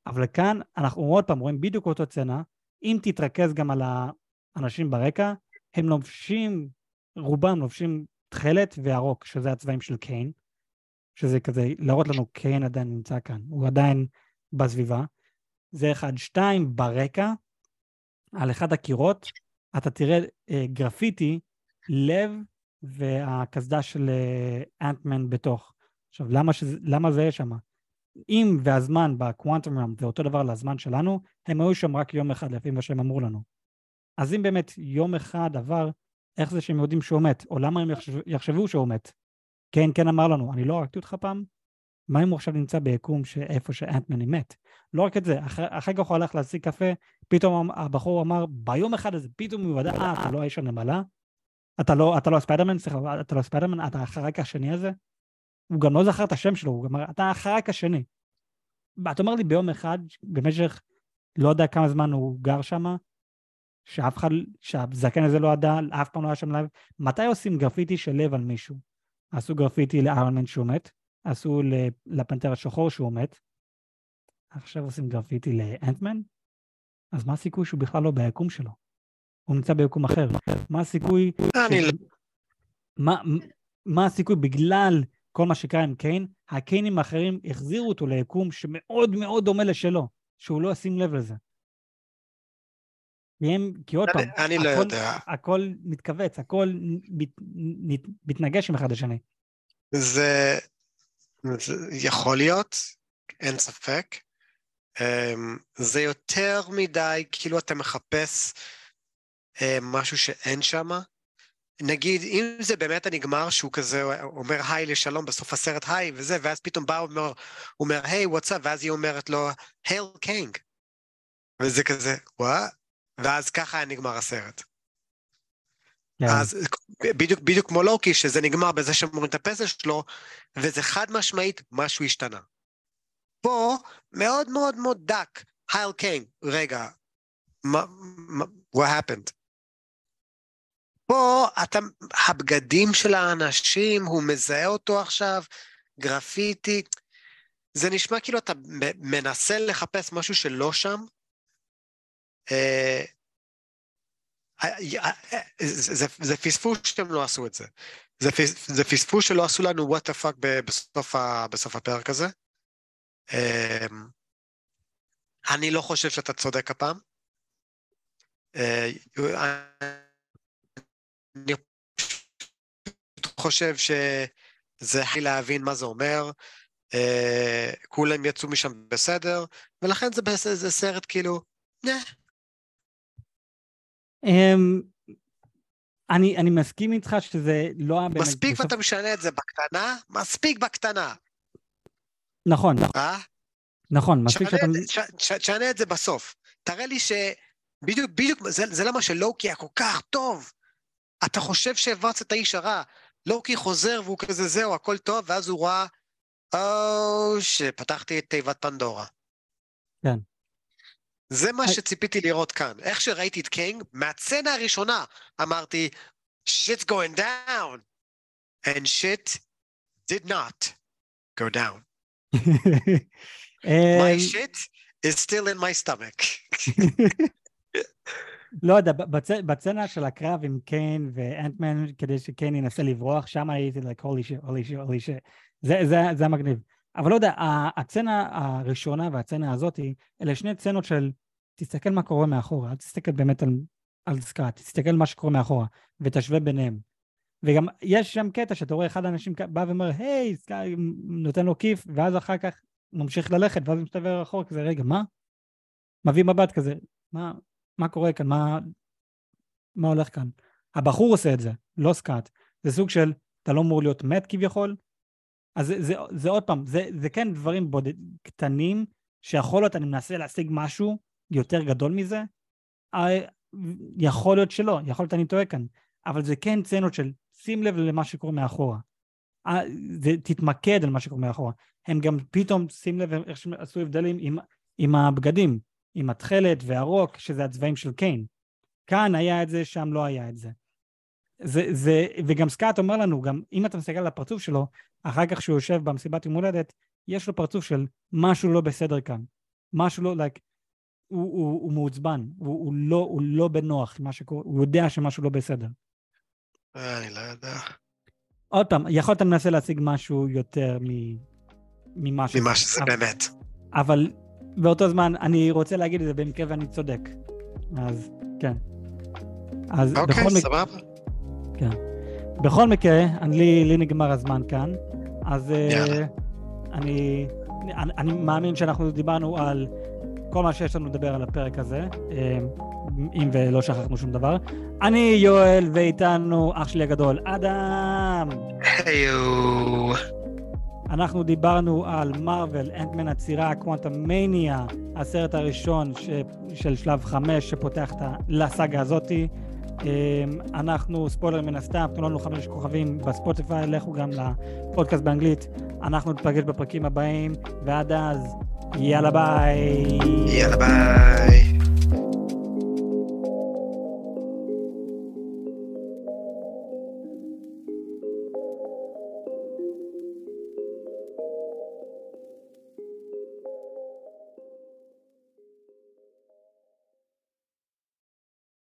אבל כאן אנחנו עוד פעם רואים בדיוק אותו צנה, אם תתרכז גם על האנשים ברקע, הם לובשים, רובם לובשים תכלת וירוק, שזה הצבעים של קיין, שזה כזה להראות לנו קיין עדיין נמצא כאן, הוא עדיין בסביבה. זה אחד. שתיים, ברקע, על אחד הקירות, אתה תראה אה, גרפיטי, לב והקסדה של אה, אנטמן בתוך. עכשיו, למה, שזה, למה זה יהיה שם? אם והזמן בקוואנטום רם זה אותו דבר לזמן שלנו, הם היו שם רק יום אחד לפי מה שהם אמרו לנו. אז אם באמת יום אחד עבר, איך זה שהם יודעים שהוא מת? או למה הם יחשב, יחשבו שהוא מת? כן, כן אמר לנו, אני לא הרגתי אותך פעם? מה אם הוא עכשיו נמצא ביקום שאיפה שאנטמן מת? לא רק את זה, אחרי כך הוא הלך להשיג קפה, פתאום הבחור אמר, ביום אחד הזה, פתאום הוא ידע, אה, אתה לא האיש הנמלה? אתה לא, אתה לא הספיידרמן? סליחה, אתה לא הספיידרמן? אתה החרק השני הזה? הוא גם לא זכר את השם שלו, הוא אמר, אתה החרק השני. אתה אומר לי ביום אחד, במשך לא יודע כמה זמן הוא גר שם, שאף אחד, שהזקן הזה לא ידע, אף פעם לא היה שם לב, מתי עושים גרפיטי של לב על מישהו? עשו גרפיטי לארלמן שהוא מת, עשו לפנתר השחור שהוא מת, עכשיו עושים גרפיטי לאנטמן, אז מה הסיכוי שהוא בכלל לא ביקום שלו? הוא נמצא ביקום אחר. מה הסיכוי... אני לא... מה, מה הסיכוי בגלל כל מה שקרה עם קיין, הקיינים האחרים החזירו אותו ליקום שמאוד מאוד דומה לשלו, שהוא לא ישים לב לזה. כי, הם, כי עוד פעם, אני לא הכל, לא יודע. הכל מתכווץ, הכל מת, מתנגש עם אחד השני. זה, זה יכול להיות, אין ספק. Um, זה יותר מדי, כאילו אתה מחפש uh, משהו שאין שם. נגיד, אם זה באמת הנגמר שהוא כזה אומר היי לשלום בסוף הסרט היי וזה, ואז פתאום בא ואומר, הוא אומר היי what's up, ואז היא אומרת לו hail king. וזה כזה, what? ואז ככה היה נגמר הסרט. Yeah. כן. אז בדיוק, בדיוק כמו לוקי, שזה נגמר בזה שמראים את הפסל שלו, וזה חד משמעית, משהו השתנה. פה מאוד מאוד מאוד דק, הייל קיין, רגע, מה, what happened? פה אתה, הבגדים של האנשים, הוא מזהה אותו עכשיו, גרפיטי, זה נשמע כאילו אתה מנסה לחפש משהו שלא שם. אה, אה, אה, זה, פספוס שהם לא עשו את זה. זה, פספוס שלא עשו לנו what the fuck בסוף, הפרק הזה. אמ, אני לא חושב שאתה צודק הפעם. אני חושב שזה הכי להבין מה זה אומר, כולם יצאו משם בסדר, ולכן זה, סרט כאילו. אמ, אני, אני מסכים איתך שזה לא היה באמת... מספיק ואתה משנה את זה בקטנה, מספיק בקטנה. נכון, נכון. אה? נכון, מספיק שאתה... תשנה את זה בסוף. תראה לי שבדיוק, בדיוק, זה, זה למה שלוקי היה כל כך טוב. אתה חושב שהעברת את האיש הרע. לוקי חוזר והוא כזה זהו, הכל טוב, ואז הוא ראה, או, שפתחתי את תיבת פנדורה. כן. זה מה שציפיתי לראות כאן. איך שראיתי את קינג, מהצצנה הראשונה אמרתי, shit's going down. And shit did not go down. My אמ, shit is still in my stomach. לא יודע, בצ- בצנה של הקרב עם קיין ואנטמן, כדי שקיין ינסה לברוח, שם הייתי like holy shit, holy shit, holy shit. זה, זה, זה המגניב. אבל לא יודע, הצצנה הראשונה והצצנה הזאתי, אלה שני צצנות של תסתכל מה קורה מאחורה, אל תסתכל באמת על, על סקאט, תסתכל מה שקורה מאחורה, ותשווה ביניהם. וגם יש שם קטע שאתה רואה אחד האנשים בא ואומר, היי, סקאט, נותן לו כיף, ואז אחר כך ממשיך ללכת, ואז מסתבר אחורה כזה, רגע, מה? מביא מבט כזה, מה, מה קורה כאן? מה, מה הולך כאן? הבחור עושה את זה, לא סקאט. זה סוג של, אתה לא אמור להיות מת כביכול. אז זה, זה, זה עוד פעם, זה, זה כן דברים בודד, קטנים, שיכול להיות, אני מנסה להשיג משהו יותר גדול מזה. אה, יכול להיות שלא, יכול להיות אני טועה כאן. אבל זה כן סצנות של שים לב למה שקורה מאחורה. אה, זה, תתמקד על מה שקורה מאחורה. הם גם פתאום, שים לב איך שהם עשו הבדלים עם, עם הבגדים, עם התכלת והרוק, שזה הצבעים של קיין. כאן היה את זה, שם לא היה את זה. זה, זה וגם סקאט אומר לנו, גם אם אתה מסתכל על הפרצוף שלו, אחר כך שהוא יושב במסיבת יום הולדת, יש לו פרצוף של משהו לא בסדר כאן. משהו לא, like, הוא, הוא, הוא מעוצבן, הוא, הוא, לא, הוא לא בנוח, מה שקורה, הוא יודע שמשהו לא בסדר. אני לא יודע. עוד פעם, יכול להיות אתה מנסה להשיג משהו יותר מ... ממה שזה. ממה שזה אבל- באמת. אבל באותו זמן אני רוצה להגיד את זה במקרה ואני צודק. אז כן. אז אוקיי, בכל, מק... סבבה. בכל מקרה, אני, לי, לי נגמר הזמן כאן, אז יאללה. אני, אני, אני מאמין שאנחנו דיברנו על כל מה שיש לנו לדבר על הפרק הזה, אה, אם ולא שכחנו שום דבר. אני יואל, ואיתנו אח שלי הגדול, אדם. היו. אנחנו דיברנו על מארוול, אנט-מן והצרעה, קוונטומאניה, הסרט הראשון ש... של שלב חמש שפותח את ה- לסאגה הזאתי. אמ, אנחנו, ספוילר מן הסתם, תנו לנו חמש כוכבים בספוטיפיי, לכו גם לפודקאסט באנגלית. אנחנו נפגש בפרקים הבאים, ועד אז, יאללה ביי. יאללה ביי.